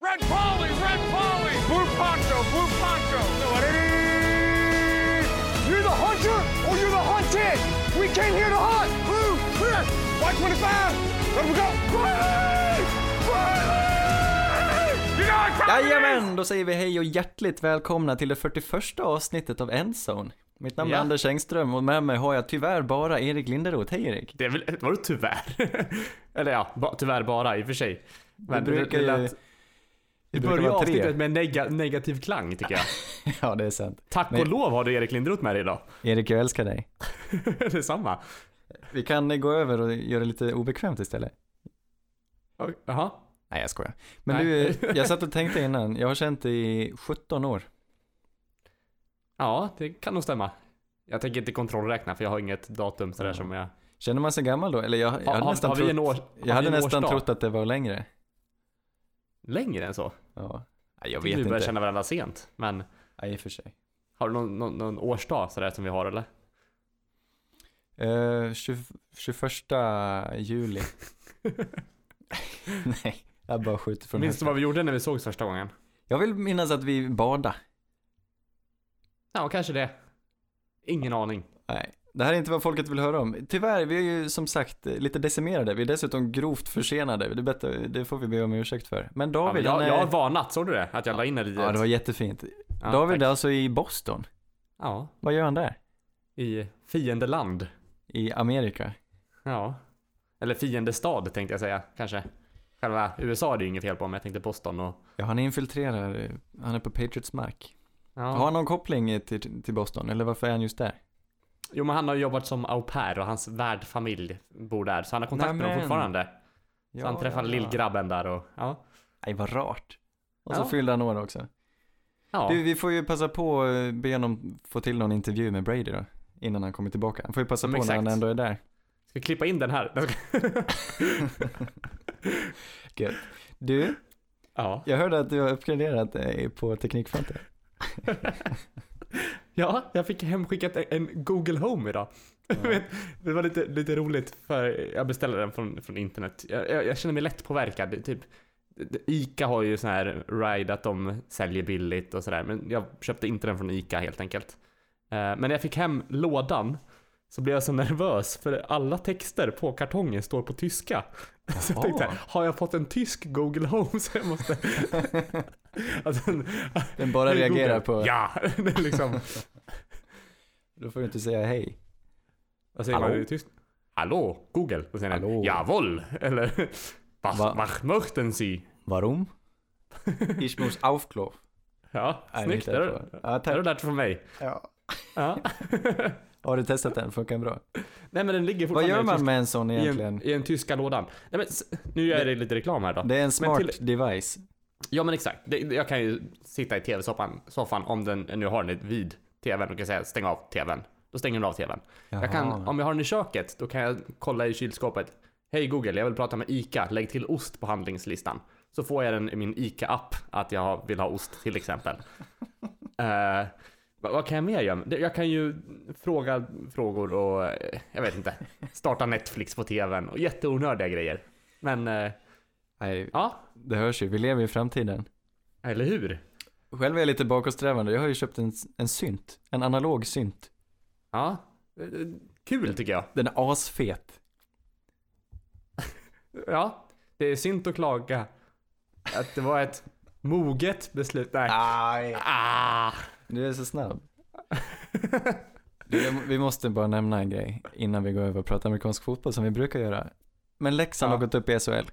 Red Polly, Red Polly, Blue Poncho, Blue Poncho. You're the hunter or you're the hunted. We came here to hunt. Blue, clear. White 25. Let we go. You know it is? Jajamän, då säger vi hej och hjärtligt välkomna till det 41 avsnittet av Endzone. Mitt namn är. Anders Engström och med mig har jag tyvärr bara Erik Linderoth. Hej Erik! Det är väl, vadå tyvärr? Eller ja, ba, tyvärr bara i och för sig. Men det brukar det, ju... det, lät, det brukar börjar avsnittet med en nega, negativ klang tycker jag. Ja, det är sant. Tack Men- och lov har du Erik Lindroth med dig idag. Erik, jag älskar dig. Detsamma. Vi kan eh, gå över och göra det lite obekvämt istället. Jaha. Nej, jag skojar. Men Nej. du, eh, jag satt och tänkte innan. Jag har känt dig i 17 år. Ja, det kan nog stämma. Jag tänker inte kontrollräkna för jag har inget datum sådär Ja. som jag... Känner man sig gammal då? Eller jag, jag Har, hade har, nästan, har vi en trott, år, har jag hade vi en nästan trott att det var längre. Längre än så? Ja. Nej, jag vet vi börjar inte. känna varandra sent. Men Nej, i och för sig. har du någon, någon, någon årsdag sådär som vi har eller? Uh, 20, 21 juli. Nej, jag bara skjuter från Minns du vad vi gjorde när vi sågs första gången? Jag vill minnas att vi badade. Ja, kanske det. Ingen aning. Nej, det här är inte vad folket vill höra om. Tyvärr, vi är ju som sagt lite decimerade. Vi är dessutom grovt försenade. Det, bättre, det får vi be om ursäkt för. Men Ja, David, men jag, är... jag har varnat, såg du det? Att jag la in det i Ja, det var jättefint. Ja, David tack. är alltså i Boston. Ja, Vad gör han där? i fiendeland. I Amerika. Ja. Eller fiendestad tänkte jag säga, kanske. Själva USA är det ju inget fel på, men jag tänkte Boston och... Ja, han infiltrerar. Han är på Patriots mark. Ja. Har han någon koppling till, till Boston? Eller varför är han just där? Jo, men han har jobbat som au pair och hans värdfamilj bor där, så han har kontakt med dem Nämen. fortfarande. Så Ja, han träffade ja, ja. lillgrabben där och... Ja. Nej, vad rart. Och så Ja. fyllde han år också. Ja. Du, vi får ju passa på att be honom få till någon intervju med Brady då. Innan han kommer tillbaka. Han får ju passa Men på när han exakt. ändå är där. Ska vi klippa in den här? Gött. Du, ja. jag hörde att du har uppgraderat dig på Teknikfronten. Ja, jag fick hemskickat en Google Home idag. Men det var lite, lite roligt för jag beställde den från, från internet. Jag, jag, jag känner mig lätt påverkad. Typ, Ica har ju sån här ride att de säljer billigt och sådär. Men jag köpte inte den från Ica helt enkelt. Eh, Men när jag fick hem lådan så blev jag så nervös för alla texter på kartongen står på tyska. Så jag Jaha. tänkte, har jag fått en tysk Google Home så jag måste... att den, Den bara reagerar Google. på, Ja! Det är liksom... då får du inte säga hej. Vad säger Hallå? man i tyst? Hallå, Google. Och sen Hallå. Jawohl. Eller was, Va? was möchten Sie? Varum? Ich muss aufklov. Ja, snyggt. det Det på. Ja, det tack. du lärt från mig. Ja. Ja. Har du testat den? Funkar den bra? Nej men den ligger Vad fortfarande gör i man med en sån i, en, egentligen? i en tyska lådan. Nej men s- nu gör jag det lite reklam här då. Det är en smart till- device. Ja men exakt. Det, jag kan ju sitta i tv-soffan soffan, om den nu har den vid tvn och kan säga stäng av tvn. Då stänger den av tvn. Jag kan, om jag har den i köket, då kan jag kolla i kylskåpet. Hej Google, jag vill prata med ICA. Lägg till ost på handlingslistan. Så får jag den i min ICA-app att jag vill ha ost till exempel. Eh, vad, kan jag mer göra? Jag kan ju fråga frågor och, eh, jag vet inte, starta Netflix på tvn och jätteonördiga grejer. Men, eh, Nej, ja, det hörs ju. Vi lever i framtiden. eller hur? Själv är jag lite bakåtsträvande. Jag har ju köpt en, en synt. En analog synt. Ja, eh, kul tycker jag. Den är asfet. Ja, det är synd att klaga att det var ett moget beslut. Nej. Aj. Ah. Du är så snabb. Du, vi måste bara nämna en grej innan vi går över och pratar amerikansk fotboll som vi brukar göra. Men Leksand Ja. har gått upp i SHL.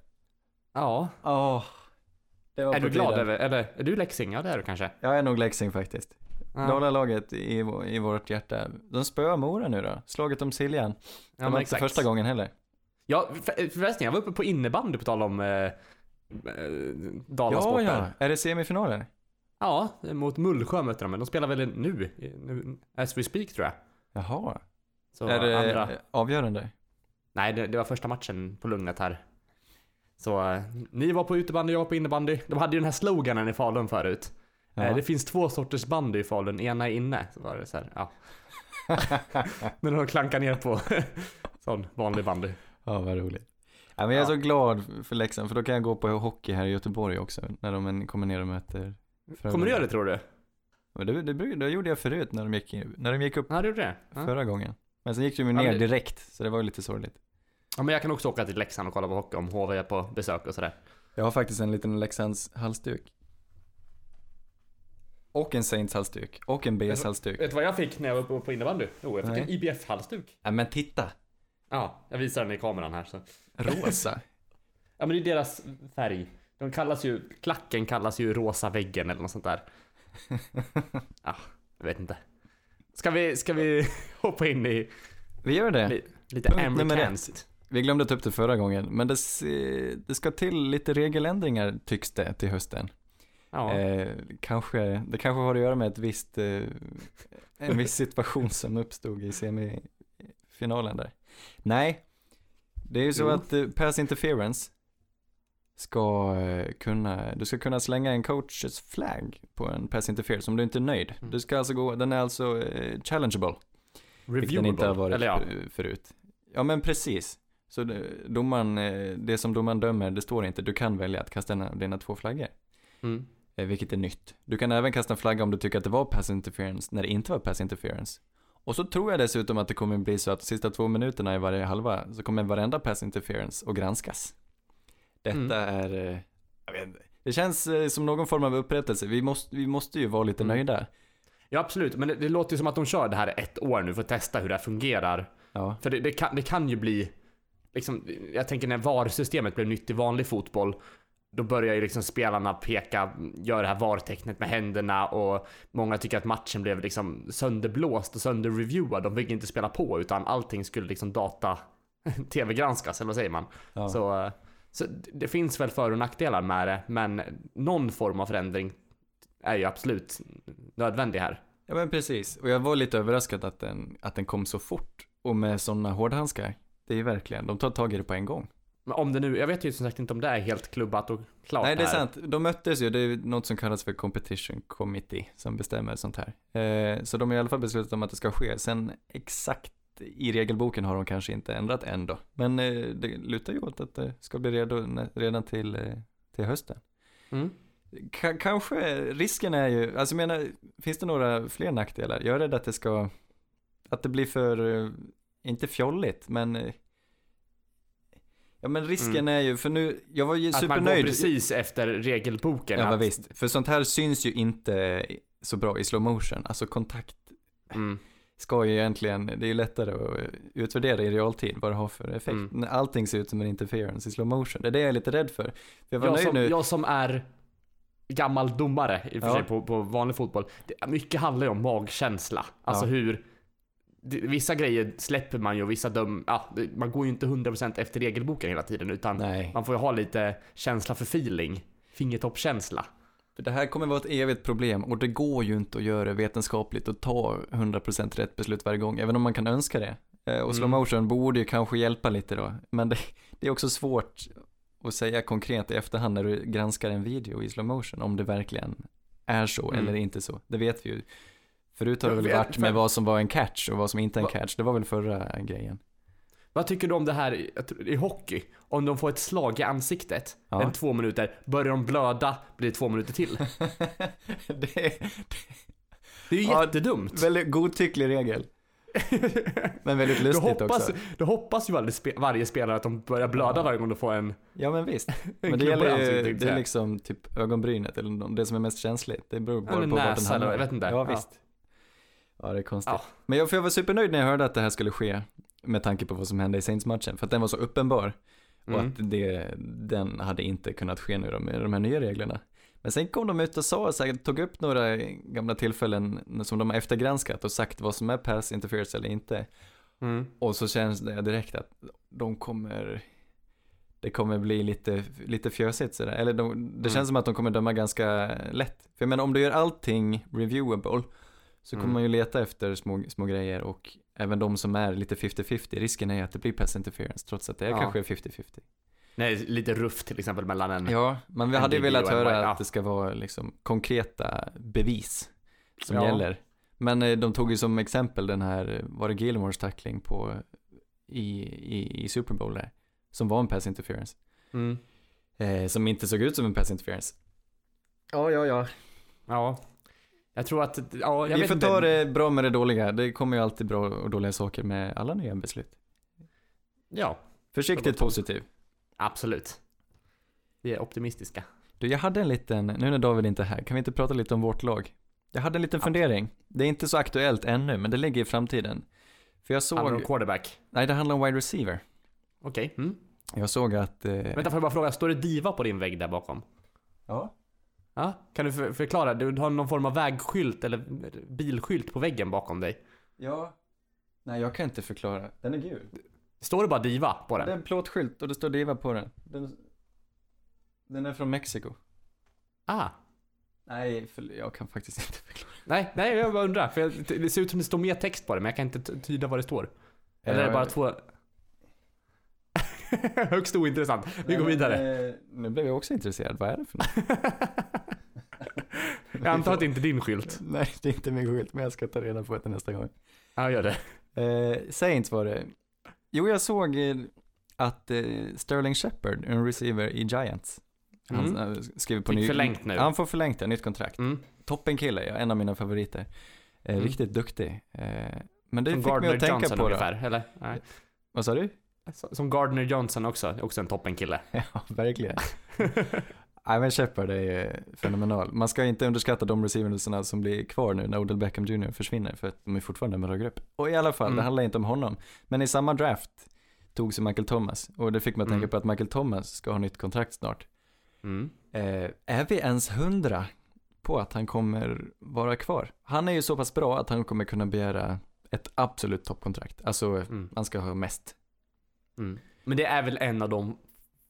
Ja. Var Är du glad över, eller är du Leksing? Ja det är du kanske. Jag är nog Leksing faktiskt. Ja, Dalalaget i, i vårt hjärta. De spöar Mora nu då. Slaget om Siljan. Det ja, men inte första gången heller. Ja, för- förresten jag var uppe på innebandy på tal om eh, eh, Ja, Dalasporter. ja. Är det semifinaler? Ja, mot Mullsjö mötte de, men de spelar väl nu, nu as we speak tror jag. Jaha. Så är det andra... avgörande? Nej, det, det var första matchen på Lugnet här. Så eh, ni var på utebandy, jag var på innebandy. De hade ju den här sloganen i Falun förut. Ja. Eh, det finns två sorters bandy i Falun, ena är inne. Så var det så här, ja. När de klankar ner på sån vanlig bandy. Ja, vad roligt. Ja, men jag är Ja. så glad för Leksand, för då kan jag gå på hockey här i Göteborg också, när de kommer ner och möter Kommer du göra det tror du? Det, det, det, det gjorde jag förut när de gick, när de gick upp Ja, du gjorde det? Ja. förra gången. Men sen gick de ju Ja, ner direkt, så det var ju lite sorgligt. ja, men jag kan också åka till Leksand och kolla på hockey om HV är på besök och sådär. Jag har faktiskt en liten Leksands halsduk. Och en Saints halsduk. Och en BS halsduk. Vet du vad jag fick när jag var på, innebandy? Jo, jag fick Nej. en IBF-halsduk. Ja men titta! Ja, jag visar den i kameran här så. Rosa. Ja men det är deras färg. De kallas ju, klacken kallas ju rosa väggen eller något sånt där. Ja, jag vet inte. Ska vi, ska vi hoppa in i Vi gör det. li, lite amerikanskt? Vi glömde ta upp det förra gången, men det, det ska till lite regeländringar tycks det till hösten. Ja. Eh, kanske, det kanske har att göra med ett visst, eh, en viss situation som uppstod i semifinalen där. Nej, det är ju så Jo. att eh, pass interference ska eh, kunna, du ska kunna slänga en coaches flag på en pass interference om du inte är nöjd. Mm. Du ska alltså gå, den är alltså eh, challengeable. Vilket den inte har varit Eller ja. för- förut. Ja men precis. Så domaren, eh, det som domaren dömer, det står inte. Du kan välja att kasta en av dina två flaggor. Mm. Eh, Vilket är nytt. Du kan även kasta en flagga om du tycker att det var pass interference när det inte var pass interference. Och så tror jag dessutom att det kommer bli så att de sista två minuterna i varje halva så kommer varenda pass interference att granskas. Detta Mm. är, eh, jag vet inte. Det känns eh, som någon form av upprättelse. Vi måste, vi måste ju vara lite Mm. nöjda. Ja absolut, men det, det låter ju som att de kör det här ett år nu för att testa hur det här fungerar. Ja, För det, det, kan, det kan ju bli, liksom, jag tänker när VAR-systemet blev nytt i vanlig fotboll, då börjar ju liksom spelarna peka, göra det här VAR-tecknet med händerna och många tycker att matchen blev liksom sönderblåst och sönderreviewad. De fick inte spela på utan allting skulle liksom data tv-granskas, eller vad säger man? ja. Så, eh, så det finns väl för och nackdelar med det, men någon form av förändring är ju absolut nödvändig här. Ja men precis, och jag var lite överraskad att den, att den kom så fort och med sådana hårdhandskar. Det är ju verkligen, de tar tag i det på en gång. Men om det nu, jag vet ju som sagt inte om det är helt klubbat och klart Nej det är här. sant, de möttes ju, det är något som kallas för competition committee som bestämmer sånt här. Eh, så de har i alla fall beslutat om att det ska ske. Sen exakt i regelboken har de kanske inte ändrat än då. Men eh, det lutar ju åt att det ska bli redo redan till, eh, till hösten. Mm. K- kanske, risken är ju, alltså jag menar, finns det några fler nackdelar? Jag är rädd att det ska, att det blir för, eh, inte fjolligt, men eh, Ja men risken Mm. är ju, för nu, jag var ju Att man går supernöjd. precis efter regelboken. Ja att, visst, för sånt här syns ju inte så bra i slow motion. Alltså kontakt Mm. Ska ju egentligen, det är ju lättare att utvärdera i realtid vad det har för effekt. Mm. Allting ser ut som en interference i slow motion. Det är det jag är lite rädd för. jag Jag, som, jag som är gammal domare i och för Ja. sig på, på vanlig fotboll. Det, mycket handlar ju om magkänsla. Alltså Ja. hur det, Vissa grejer släpper man ju och vissa döm, ja, man går ju inte 100% efter regelboken hela tiden utan Nej. man får ju ha lite känsla för feeling. Fingertoppskänsla. För det här kommer vara ett evigt problem och det går ju inte att göra vetenskapligt och ta 100% rätt beslut varje gång, även om man kan önska det. Eh, Och slow Mm. motion borde ju kanske hjälpa lite då, men det, det är också svårt att säga konkret i efterhand när du granskar en video i slow motion om det verkligen är så Mm. eller inte så. Det vet vi ju. Förut har det väl varit med vad som var en catch och vad som inte är en catch. Det var väl förra grejen. Vad tycker du om det här i, hockey? Om de får ett slag i ansiktet, Ja. en två minuter, börjar de blöda, blir det två minuter till. det är Det är ju Ja, jättedumt. väldigt godtycklig regel, men väldigt lustigt hoppas, också. då hoppas ju spe, varje spelare att de börjar blöda Ja. varje gång de får en, Ja men visst. en Men det gäller ju, tänkte det är liksom typ ögonbrynet eller det som är mest känsligt. Det beror bara Eller på vart den hamnar. jag vet inte. Ja Ja. visst. Ja det är konstigt. Ja. Men jag, för jag var supernöjd när jag hörde att det här skulle ske. Med tanke på vad som hände i Saints-matchen. För att den var så uppenbar. Och Mm. att det, den hade inte kunnat ske nu då med de här nya reglerna. Men sen kom de ut och sa, så här, tog upp några gamla tillfällen som de har eftergranskat och sagt vad som är pass interference eller inte. Mm. Och så känns det direkt att de kommer, det kommer bli lite, lite fjösigt sådär. Eller de, det Mm. känns som att de kommer döma ganska lätt. För jag menar om du gör allting reviewable så kommer Mm. man ju leta efter små, små grejer och även de som är lite 50-50, risken är att det blir pass interference trots att det är Ja. kanske är 50-50. Nej, lite ruff till exempel mellan en. Ja, men vi hade ju velat en höra ja. att det ska vara liksom konkreta bevis som Ja. gäller. Men eh, de tog ju som exempel den här, var det Gilmores tackling på i, i, i Super Bowl där? som var en pass interference. Mm. Eh, som inte såg ut som en pass interference. Ja, ja, ja. Ja. Jag tror att, ja, jag Vi får ta det bra med det dåliga. Det kommer ju alltid bra och dåliga saker med alla nya beslut. Ja, Försiktigt positiv. absolut. Vi är optimistiska. Du, jag hade en liten, nu när David inte är här, kan vi inte prata lite om vårt lag? Jag hade en liten Ja. fundering. Det är inte så aktuellt ännu, men det ligger i framtiden. För jag Handlar det om såg, quarterback? nej det handlar om wide receiver. Okej. Mm. Jag såg att, eh, Vänta, får jag bara fråga, står det Diva på din vägg där bakom? ja. Ja, kan du för, förklara? Du har någon form av vägskylt eller bilskylt på väggen bakom dig. Ja. Nej, jag kan inte förklara. Den är gul. Står det bara Diva på Det är den? en plåtskylt och det står Diva på den. Den, den är från Mexiko. Ah. Nej, för, jag kan faktiskt inte förklara. Nej, nej jag bara undrar. För jag, det ser ut som det står mer text på det, men jag kan inte tyda vad det står. Eller är det bara två... Högst ointressant. Vi går vidare. Eh, nu blev jag också intresserad. Vad är det för något? Jag antar att det inte är din skylt. Nej, det är inte min skylt, men jag ska ta reda på det nästa gång. Ja, gör det. Eh, Saints var det. Jo, jag såg eh, att eh, Sterling Shepard, en receiver i Giants, han Mm. eh, skriver på Fick ny... förlängt nu. Han får förlängt, ja, nytt kontrakt. Mm. Toppenkille, ja, en av mina favoriter. Eh, Mm. Riktigt duktig. Men det Som fick mig Gardner att tänka Johnson på ungefär, det. eller? Nej. Vad sa du? Som Gardner Johnson också, också en toppenkille. Ja, verkligen. Nej men Shepard är ju fenomenal. Man ska inte underskatta de receiversarna som blir kvar nu när Odell Beckham Jr försvinner för att de är fortfarande en bra grupp. Och i alla fall, Mm. det handlar inte om honom. Men i samma draft tog sig Michael Thomas och det fick mig att Mm. tänka på att Michael Thomas ska ha nytt kontrakt snart. Mm. Eh, är vi ens hundra på att han kommer vara kvar? Han är ju så pass bra att han kommer kunna begära ett absolut toppkontrakt. Alltså, Mm. han ska ha mest. Mm. Men det är väl en av de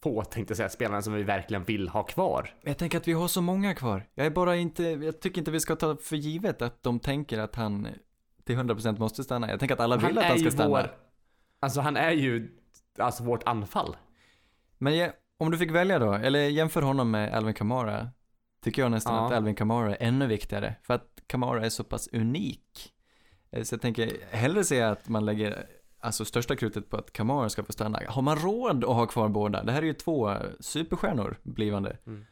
få, tänkte jag säga, spelarna som vi verkligen vill ha kvar. Jag tänker att vi har så många kvar. Jag är bara inte, jag tycker inte vi ska ta för givet att de tänker att han till 100% måste stanna. Jag tänker att alla vill att han ska stanna. vår, alltså han är ju, alltså vårt anfall. Men jag, om du fick välja då, eller jämför honom med Alvin Kamara, tycker jag nästan Ja. att Alvin Kamara är ännu viktigare. För att Kamara är så pass unik. Eh, Så jag tänker, hellre se att man lägger alltså största krutet på att Kamara ska få stanna. Har man råd att ha kvar båda? Det här är ju två superstjärnor blivande. Mm.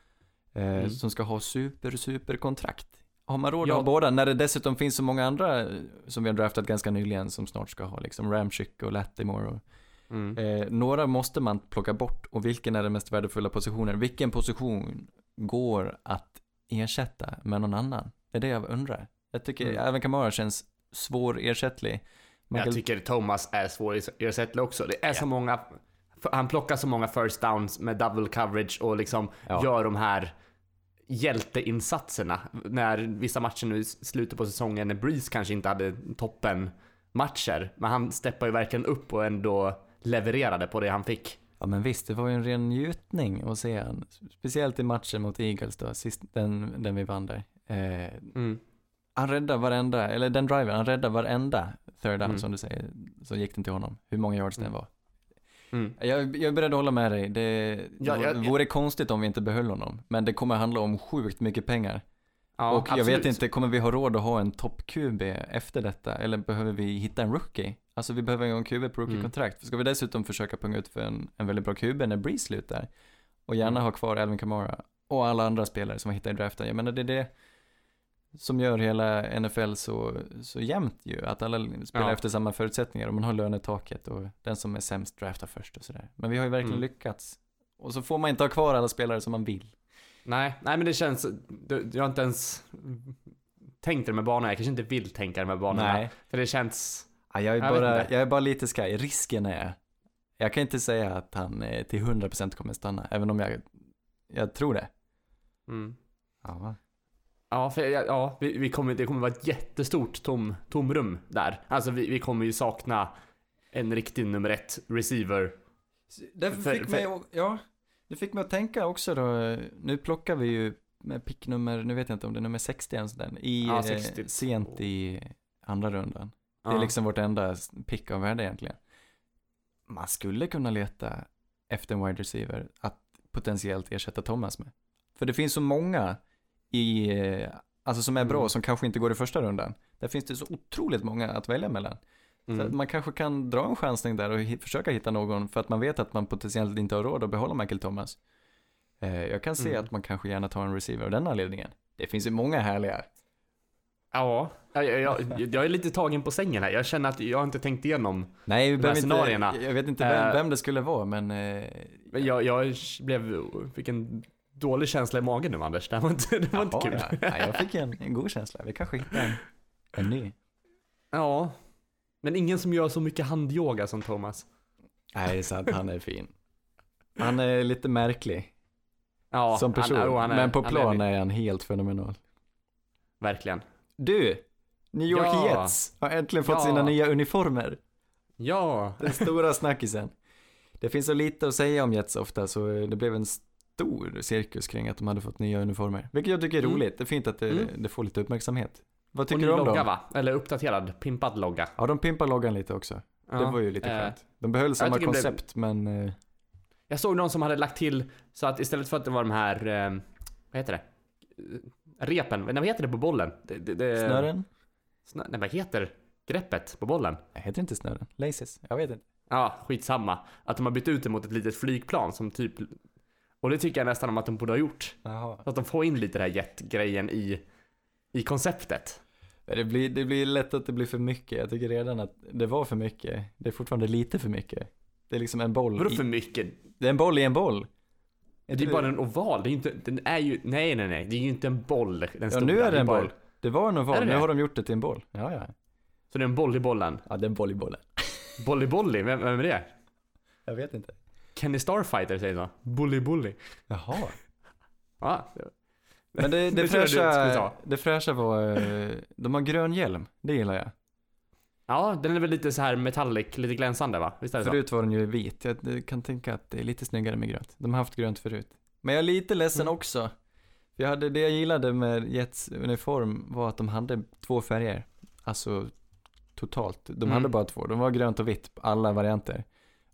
Eh, Mm. Som ska ha super, super kontrakt. Har man råd Ja. att ha båda? När det dessutom finns så många andra som vi har draftat ganska nyligen som snart ska ha liksom Ramchick och Lattimore och Mm. Eh, några måste man plocka bort och vilken är den mest värdefulla positionen? Vilken position går att ersätta med någon annan? Det är det jag undrar. Jag tycker Mm. även Kamara känns svårersättlig. Michael- Jag tycker Thomas är svårersättlig också. Det är så många, han plockar så många first downs med double coverage och liksom Ja. gör de här hjälteinsatserna. När vissa matcher nu i slutet på säsongen, när Breeze kanske inte hade toppen matcher. Men han steppar ju verkligen upp och ändå levererade på det han fick. Ja men visst, det var ju en ren njutning att se han. Speciellt i matchen mot Eagles då, sist, den, den vi vann där. Eh, Mm. Han räddar varenda, eller den driven, han räddar varenda third down Mm. som du säger. Så gick den till honom, hur många yards den Mm. var. Mm. Jag, jag är beredd att hålla med dig. Det, Ja, det jag- vore konstigt om vi inte behöll honom. Men det kommer handla om sjukt mycket pengar. Ja, och jag absolut. vet inte, kommer vi ha råd att ha en topp-QB efter detta? Eller behöver vi hitta en rookie? Alltså vi behöver en QB på rookie-kontrakt. Ska vi dessutom försöka punga ut för en, en väldigt bra QB när Breeze slutar? Och gärna Mm. ha kvar Alvin Kamara. Och alla andra spelare som vi hittar i draften. Jag menar det är det som gör hela NFL så, så jämnt ju. Att alla spelar Ja. efter samma förutsättningar och man har lönetaket och den som är sämst draftar först och sådär. Men vi har ju verkligen Mm. lyckats. Och så får man inte ha kvar alla spelare som man vill. Nej, nej men det känns, jag har inte ens tänkt det med banorna. Jag kanske inte vill tänka det med banorna. Nej. För det känns, Ja, jag, är Jag bara, jag är bara lite sky. Risken är, jag kan inte säga att han eh, till 100% kommer stanna, även om jag, jag tror det. mm. Ja. Ja, för, ja, ja vi, vi kommer, det kommer vara ett jättestort tom, tomrum där. Alltså vi, vi kommer ju sakna en riktig nummer ett receiver. Därför För- fick för- mig, ja, det fick mig att tänka också då, nu plockar vi ju med pick nummer, nu vet jag inte om det är nummer 60 ens den, i, Ja, eh, 60. sent i andra rundan. Det Ja. är liksom vårt enda pick av värde egentligen. Man skulle kunna leta efter en wide receiver att potentiellt ersätta Thomas med. För det finns så många i, alltså som är bra Mm. som kanske inte går i första rundan. Där finns det så otroligt många att välja mellan. Mm. man kanske kan dra en chansning där och försöka hitta någon för att man vet att man potentiellt inte har råd att behålla Michael Thomas. Eh, jag kan se Mm. att man kanske gärna tar en receiver av den anledningen. Det finns ju många härliga. Ja, jag, jag, jag, är lite tagen på sängen här. Jag känner att jag har inte tänkt igenom. Nej, vi De här inte, scenarierna. jag vet inte vem, Eh, vem det skulle vara, men eh, Men jag, jag blev, fick en dålig känsla i magen nu Anders. Det här var inte, det var inte jaha, kul. ja. Nej, jag fick en, en god känsla. Vi kanske hittar en, en ny. Ja. Men ingen som gör så mycket handyoga som Thomas. Nej, det är sant, han är fin. Han är lite märklig Ja, som person, Han, han är, men på plan är, är han helt fenomenal. Verkligen. Du, New York Ja. Jets har äntligen fått Ja. sina nya uniformer. Ja. Den stora snackisen. Det finns så lite att säga om Jets ofta så det blev en stor cirkus kring att de hade fått nya uniformer. Vilket jag tycker är Mm. roligt. Det är fint att det, Mm. det får lite uppmärksamhet. Vad tycker du om logga dem? va? Eller uppdaterad, pimpad logga. Ja, de pimpar loggan lite också. Ja. Det var ju lite eh, skönt. De behöll samma det blev- koncept men eh, Jag såg någon som hade lagt till så att istället för att det var de här, eh, vad heter det? Repen, nej vad heter det på bollen? Det, det, det, snören? Snö, nej vad heter greppet på bollen? Jag heter inte snören. Laces? Jag vet inte. Ja, skitsamma. Att de har bytt ut det mot ett litet flygplan som typ... Och det tycker jag nästan om att de borde ha gjort. Jaha. Så att de får in lite den här jetgrejen i, i konceptet. Det blir, det blir lätt att det blir för mycket. Jag tycker redan att det var för mycket. Det är fortfarande lite för mycket. Det är liksom en boll. Vadå för mycket? Det är en boll i en boll. Det är bara en oval, det är inte, den är ju, nej nej nej, det är ju inte en boll. Den Ja, stora, nu är det en bara- boll. Det var en Är oval, det nu det? har de gjort det till en boll. Ja, ja. Så det är en boll i bollen. Ja, det är en boll i bollen. Bolly Bolly, vem, vem är det? Jag vet inte. Kenny Starfighter säger så. Bully Bully. Jaha. Ja, Men det, det, Det fräscha, det fräscha var, eh, de har grön hjälm. Det gillar jag. ja, den är väl lite så här metallic, lite glänsande va? Visst är det så? Förut var den ju vit. Jag kan tänka att det är lite snyggare med grönt. De har haft grönt förut. Men jag är lite ledsen Mm. också. För jag hade, det jag gillade med Jets uniform var att de hade två färger. Alltså totalt. De Mm. hade bara två. De var grönt och vitt, alla varianter.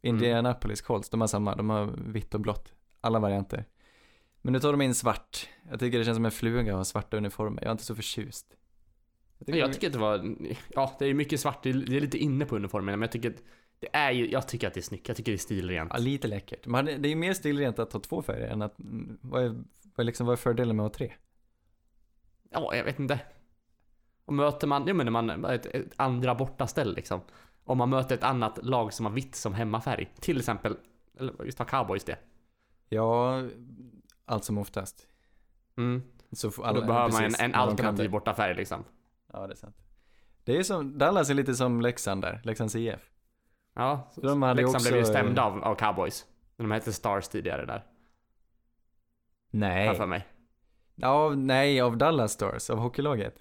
Indianapolis Colts, de har samma. De har vitt och blått. Alla varianter. Men nu tar de in svart. Jag tycker det känns som en fluga att ha svarta uniformer. Jag är inte så förtjust. Men Jag tycker att det var, ja det är mycket svart, det är lite inne på uniformen men jag tycker att det är ju, jag tycker att det är snyggt, jag tycker det är stilrent. Ja, lite läckert. Men det är ju mer stilrent att ha två färger än att, mm, vad är, vad är, liksom, vad är fördelen med att ha tre? Ja, jag vet inte. Och möter man, ja men när man, ett, ett andra bortaställ liksom. Om man möter ett annat lag som har vitt som hemmafärg. Till exempel, eller just har cowboys det. Ja, allt som oftast. Mm. Så alla, då behöver man en, en alternativ bortafärg liksom. Ja, det är sant. Det är som, Dallas är lite som Leksand där, Leksands IF. Ja, Så de hade Leksand också- blev ju stämda av, av cowboys. De hette Stars tidigare där, Nej. för mig. Ja, nej, av Dallas Stars, av hockeylaget.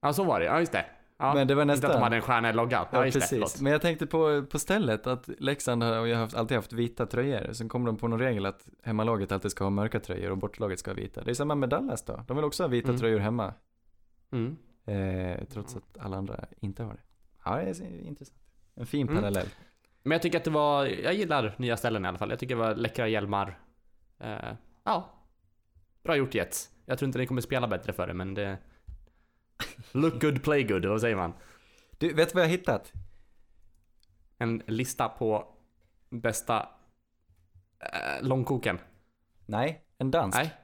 Ja, så var det. Ja, just det. Ja, Men det var Inte att de nästan. hade en stjärna i loggan. Ja, Ja, just det. precis. Men jag tänkte på, på stället att Leksand har ju haft, alltid haft vita tröjor. Sen kom de på någon regel att hemmalaget alltid ska ha mörka tröjor och bortlaget ska ha vita. Det är samma med Dallas då. De vill också ha vita Mm. tröjor hemma. Mm. Eh, trots att alla andra inte har det. Ja, det är intressant. En fin Mm. parallell. Men jag tycker att det var, jag gillar nya ställen i alla fall. Jag tycker det var läckra hjälmar. Eh, ja. Bra gjort Jets. Jag tror inte ni kommer spela bättre för det, men det... Look good, play good, vad säger man? Du, vet du vad jag har hittat? En lista på bästa eh, långkoken. Nej, en dansk. Nej.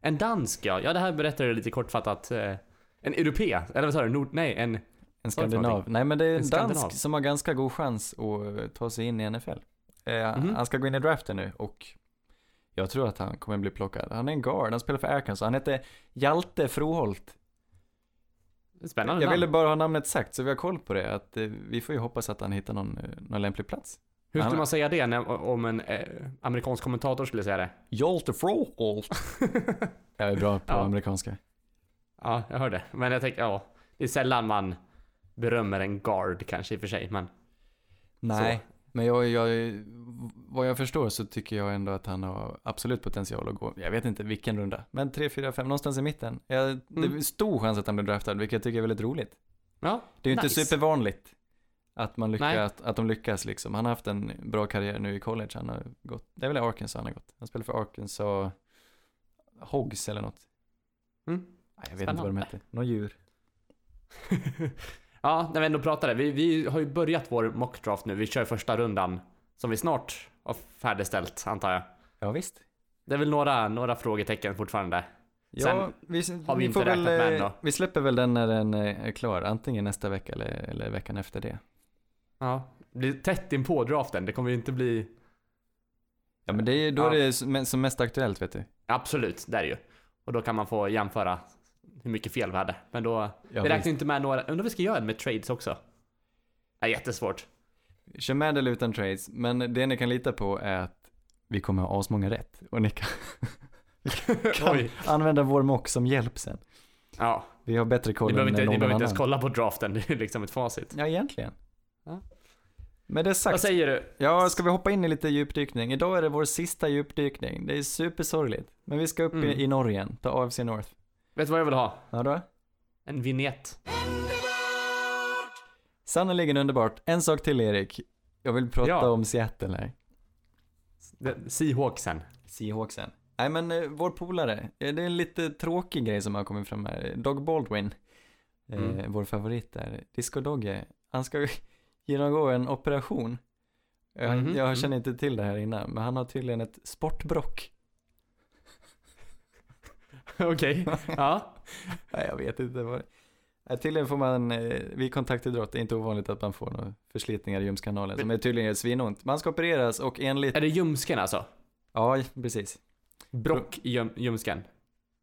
En dansk ja. Ja, det här berättade du lite kortfattat. Eh, en europé, eller vad sa du? Nord, nej, en... En skandinav. Nej men det är en, En dansk som har ganska god chans att eh, ta sig in i NFL. Eh, Mhm. Han ska gå in i draften nu och jag tror att han kommer bli plockad. Han är en guard, han spelar för Arkansas. Han heter Hjalte Froholt. Spännande Jag namn. ville bara ha namnet sagt så vi har koll på det. Att eh, vi får ju hoppas att han hittar någon, eh, någon lämplig plats. Hur skulle man säga det när, om en eh, amerikansk kommentator skulle säga det? Hjalte Froholt. jag är bra på Ja. amerikanska. Ja, jag hörde. Men jag tänker, ja. Det är sällan man berömmer en guard kanske i och för sig, men... Nej, men jag, jag, vad jag förstår så tycker jag ändå att han har absolut potential att gå, jag vet inte vilken runda, men 3, 4, 5, någonstans i mitten. Jag, Det Mm. är stor chans att han blir draftad, vilket jag tycker är väldigt roligt. Ja, Det är ju inte nice. supervanligt att, man lyckas, att, att de lyckas liksom. Han har haft en bra karriär nu i college, han har gått, det är väl Arkansas han har gått. Han spelar för Arkansas Hogs eller något. Mm. Nej, jag vet inte vad de Spännande. heter, något djur. Ja, när vi ändå pratade. Vi, vi har ju börjat vår mockdraft nu. Vi kör första rundan som vi snart har färdigställt, antar jag. Ja, visst. Det är väl några, några frågetecken fortfarande. Ja, Sen vi, har vi inte får väl, räknat med eh, ändå. Vi släpper väl den när den eh, är klar, antingen nästa vecka eller, eller veckan efter det. Ja. Det blir tätt in på draften. Det kommer ju inte bli... Ja, men det är då Ja. det är som- som mest aktuellt, vet du. Absolut, det är det ju. Och då kan man få jämföra hur mycket fel vi hade. Men då... Ja, vi räknar inte med några... Undrar om vi ska göra en med trades också? Det är jättesvårt. Kör med eller utan trades, men det ni kan lita på är att vi kommer ha asmånga rätt. Och ni kan, kan använda vår mock som hjälp sen. Ja, Vi har bättre ni koll behöver än inte, ni någon behöver inte annan. ens kolla på draften. Det är liksom ett facit. Ja, egentligen. Ja. Med det Vad sagt, säger du? ja, ska vi hoppa in i lite djupdykning? Idag är det vår sista djupdykning. Det är supersorgligt. Men vi ska upp Mm. i, Norge igen, ta AFC North. Vet du vad jag vill ha? Ja då? En vignett. Sannerligen underbart. En sak till Erik. Jag vill prata Ja. om Seattle här. Seahawksen. Seahawksen. Nej men eh, vår polare, eh, det är en lite tråkig grej som har kommit fram här. Doug Baldwin, eh, Mm. vår favorit där, Disco Dogge, han ska genomgå en operation. Jag, Mhm, jag mm. känner inte till det här innan, men han har tydligen ett sportbrock. Okej. Ja. Nej, jag vet inte vad Tydligen får man, eh, vid kontaktidrott, det är inte ovanligt att man får några förslitningar i ljumskanalen som är tydligen gör svinont. Man ska opereras och enligt, Är det ljumsken alltså? ja precis. Brock i ljum, ljumsken.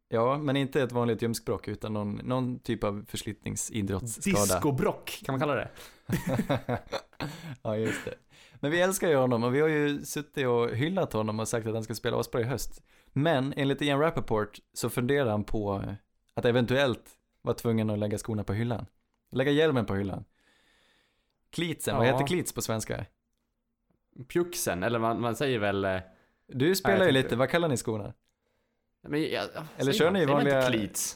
Ja, men inte ett vanligt ljumskbråck utan någon, någon typ av förslitningsidrottsskada. Discobrock, kan man kalla det? ja, just det. Men vi älskar ju honom och vi har ju suttit och hyllat honom och sagt att han ska spela asbra i höst. Men enligt Ian Rappaport så funderar han på att eventuellt vara tvungen att lägga skorna på hyllan. Lägga hjälmen på hyllan. Klitsen, vad Ja. heter klits på svenska? Pjuxen, eller man, man säger väl... eh, Du spelar jag ju lite, vad kallar ni skorna? Men, jag, jag, Eller kör ni vanliga-?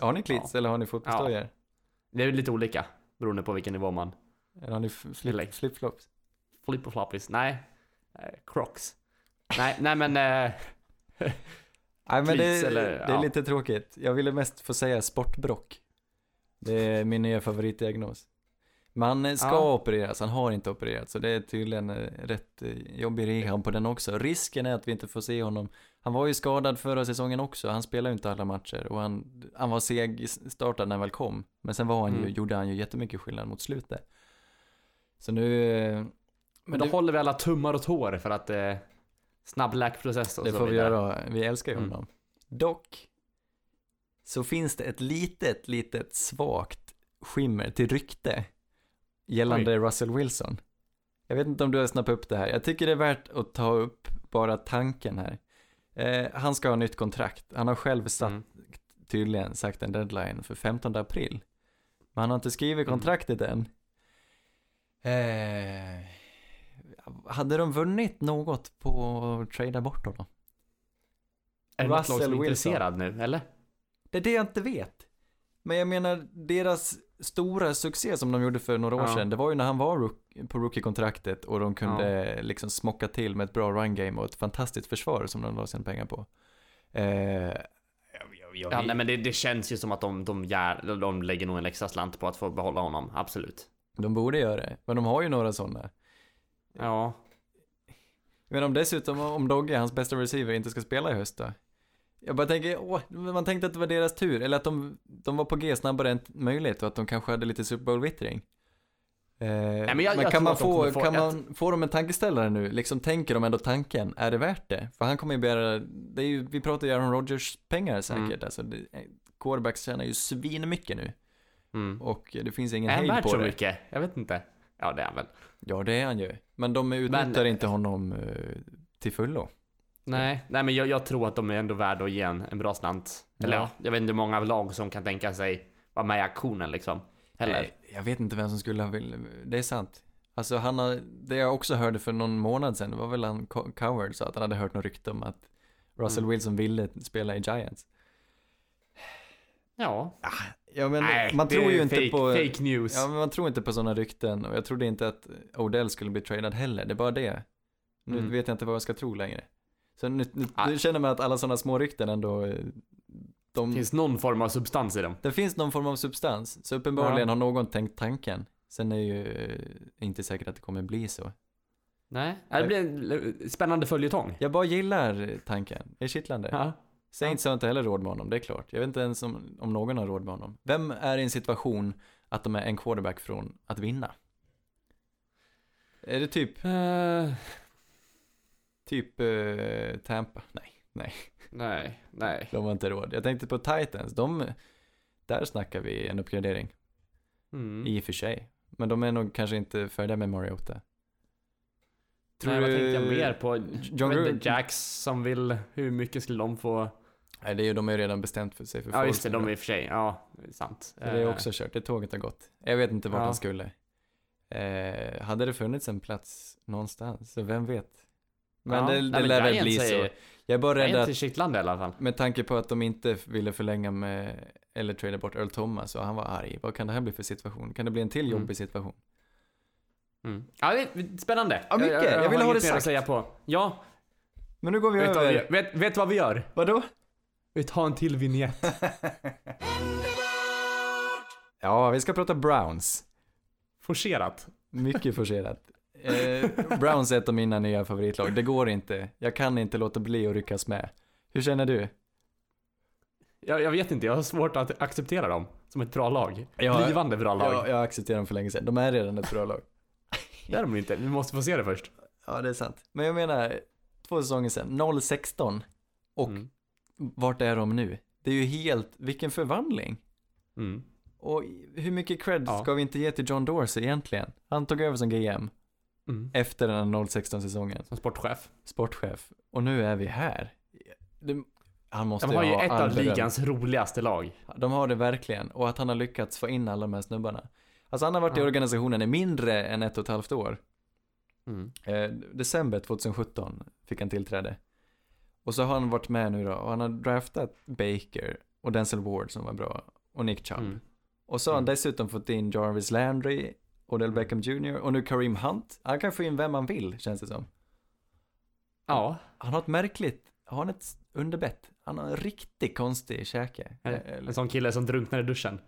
Har ni klits eller har ni fotbollsdojor? Det är lite olika, beroende på vilken nivå man... Eller har ni flip, flip-flops? Flip och floppies. Nej. Eh, Crocs. Nej, nej men... Eh, Nej men det, eller- det är ja. lite tråkigt. Jag ville mest få säga sportbrock. Det är min nya favoritdiagnos. Man ska Ja. opereras, han har inte opererat. Så det är tydligen eh, rätt jobbig rehab på den också. Risken är att vi inte får se honom. Han var ju skadad förra säsongen också. Han spelade ju inte alla matcher. Och han, han var seg i starten när han väl kom. Men sen var han ju, Mm. gjorde han ju jättemycket skillnad mot slutet. Så nu... men då du- håller vi alla tummar och tår för att... Eh, snabb läkprocess och Det så får vi vidare. göra, vi älskar ju Mm. honom. Dock så finns det ett litet, litet svagt skimmer till rykte gällande Russell Wilson. Jag vet inte om du har snappat upp det här. Jag tycker det är värt att ta upp bara tanken här. Eh, han ska ha nytt kontrakt. Han har själv satt, Mm. tydligen sagt en deadline för 15 april. Men han har inte skrivit Mm. kontraktet än. Eh, hade de vunnit något på att trada bort honom? Är det något lag som är intresserad nu, eller? Det är det jag inte vet. Men jag menar, deras stora succé som de gjorde för några år Ja. sedan, det var ju när han var på rookie-kontraktet och de kunde liksom smocka till med ett bra run-game och ett fantastiskt försvar som de la sina pengar på. Eh, jag, Ja, nej men det, det känns ju som att de, de, gär, de lägger nog en extra slant på att få behålla honom, absolut. De borde göra det, men de har ju några sådana. Ja. Men om dessutom, om Dogge, hans bästa receiver, inte ska spela i höst då? Jag bara tänker, åh, man tänkte att det var deras tur, eller att de, de var på G snabbare än möjligt och att de kanske hade lite Super Bowl-vittring. Eh, men jag- jag kan, man få, få kan ett- man få dem en tankeställare nu? Liksom tänker de ändå tanken, är det värt det? För han kommer ju begära, det är ju, vi pratar ju Aaron Rodgers pengar säkert, Mm. alltså det, quarterbacks tjänar ju svinmycket nu Mm. och det finns ingen Är han hejd värd på så det. mycket? Jag vet inte. Ja, det är han väl. Ja, det är han ju. Men de utnyttjar Men- inte honom eh, till fullo. Nej, nej men jag, jag tror att de är ändå värda att ge en, en bra slant. Eller Ja. ja, jag vet inte hur många lag som kan tänka sig vara med i aktionen liksom. Heller. Nej, jag vet inte vem som skulle ha vill, det är sant. Alltså han har, det jag också hörde för någon månad sedan, var väl han Co- Coward sa att han hade hört något rykte om att Russell Mm. Wilson ville spela i Giants. Ja. Ja men nej, man det tror ju inte fake, på, Fake news. ja men man tror inte på sådana rykten och jag trodde inte att Odell skulle bli tradad heller, det är bara det. Nu Mm. vet jag inte vad jag ska tro längre. Så nu, nu, Nej. nu känner man att alla sådana små rykten ändå, eh, de, Det finns någon form av substans i dem. det finns någon form av substans. Så uppenbarligen Ja. har någon tänkt tanken. Sen är ju eh, inte säkert att det kommer bli så. Nej, det blir en spännande följetong. Jag bara gillar tanken, det är kittlande. Ja. Saints har inte heller råd med honom, det är klart. Jag vet inte ens om, om någon har råd med honom. Vem är i en situation att de är en quarterback från att vinna? Är det typ, Eh, typ eh, Tampa? Nej, nej, nej, nej. de har inte råd. Jag tänkte på Titans, de, där snackar vi en uppgradering. Mm. I och för sig. Men de är nog kanske inte färdiga med Mariota. Tror Nej, vad du- tänkte jag mer på? John Gruden- Jacks som vill, hur mycket skulle de få? Nej, det är ju, de har ju redan bestämt för sig för Ja just det, de är i och för sig, ja, det är sant. Så det är Eh, också kört, det tåget har gått. Jag vet inte vart Ja. han skulle. Eh, hade det funnits en plats någonstans, så vem vet? Men ja. det, Nej, det men lär väl bli så. Jag är bara rädd att, kittlande i alla fall. med tanke på att de inte ville förlänga med, eller trada bort Earl Thomas och han var arg. Vad kan det här bli för situation? Kan det bli en till Mm. jobbig situation? Mm. Ja, det är spännande. Ja, mycket. Jag vill har ha inget det mer att sagt. säga på. Ja, Men nu går vi vet vad vi, över. vet, vet vad vi gör? Vadå? Vi tar en till vignett. Ja, vi ska prata Browns. Forcerat. Mycket forcerat. Eh, Browns är ett av mina nya favoritlag. Det går inte. Jag kan inte låta bli att ryckas med. Hur känner du? Jag, jag vet inte, jag har svårt att acceptera dem som ett bra lag. Ja, Blivande bra lag. Jag, jag accepterar dem för länge sedan. De är redan ett bra lag. Det är de inte, vi måste få se det först. Ja, det är sant. Men jag menar, två säsonger sedan, 0-16. Och Mm. vart är de nu? Det är ju helt, vilken förvandling. Mm. Och hur mycket cred Ja. ska vi inte ge till John Dorsey egentligen? Han tog över som GM Mm. efter den här 0-16 säsongen. Som sportchef. Sportchef. Och nu är vi här. Det, han måste De har ju ha ett av ligans roligaste lag. De har det verkligen. Och att han har lyckats få in alla de här snubbarna. Alltså han har varit i Ja. organisationen i mindre än ett och ett halvt år. Mm. Eh, december 2017 fick han tillträde. Och så har han varit med nu då och han har draftat Baker och Denzel Ward som var bra och Nick Chubb. Mm. Och så har han Mm. dessutom fått in Jarvis Landry, Odell Beckham Jr och nu Kareem Hunt. Han kan få in vem han vill känns det som. Ja. Han har ett märkligt, har han ett underbett? Han har en riktigt konstig käke. En, Eh, en sån kille som drunknar i duschen.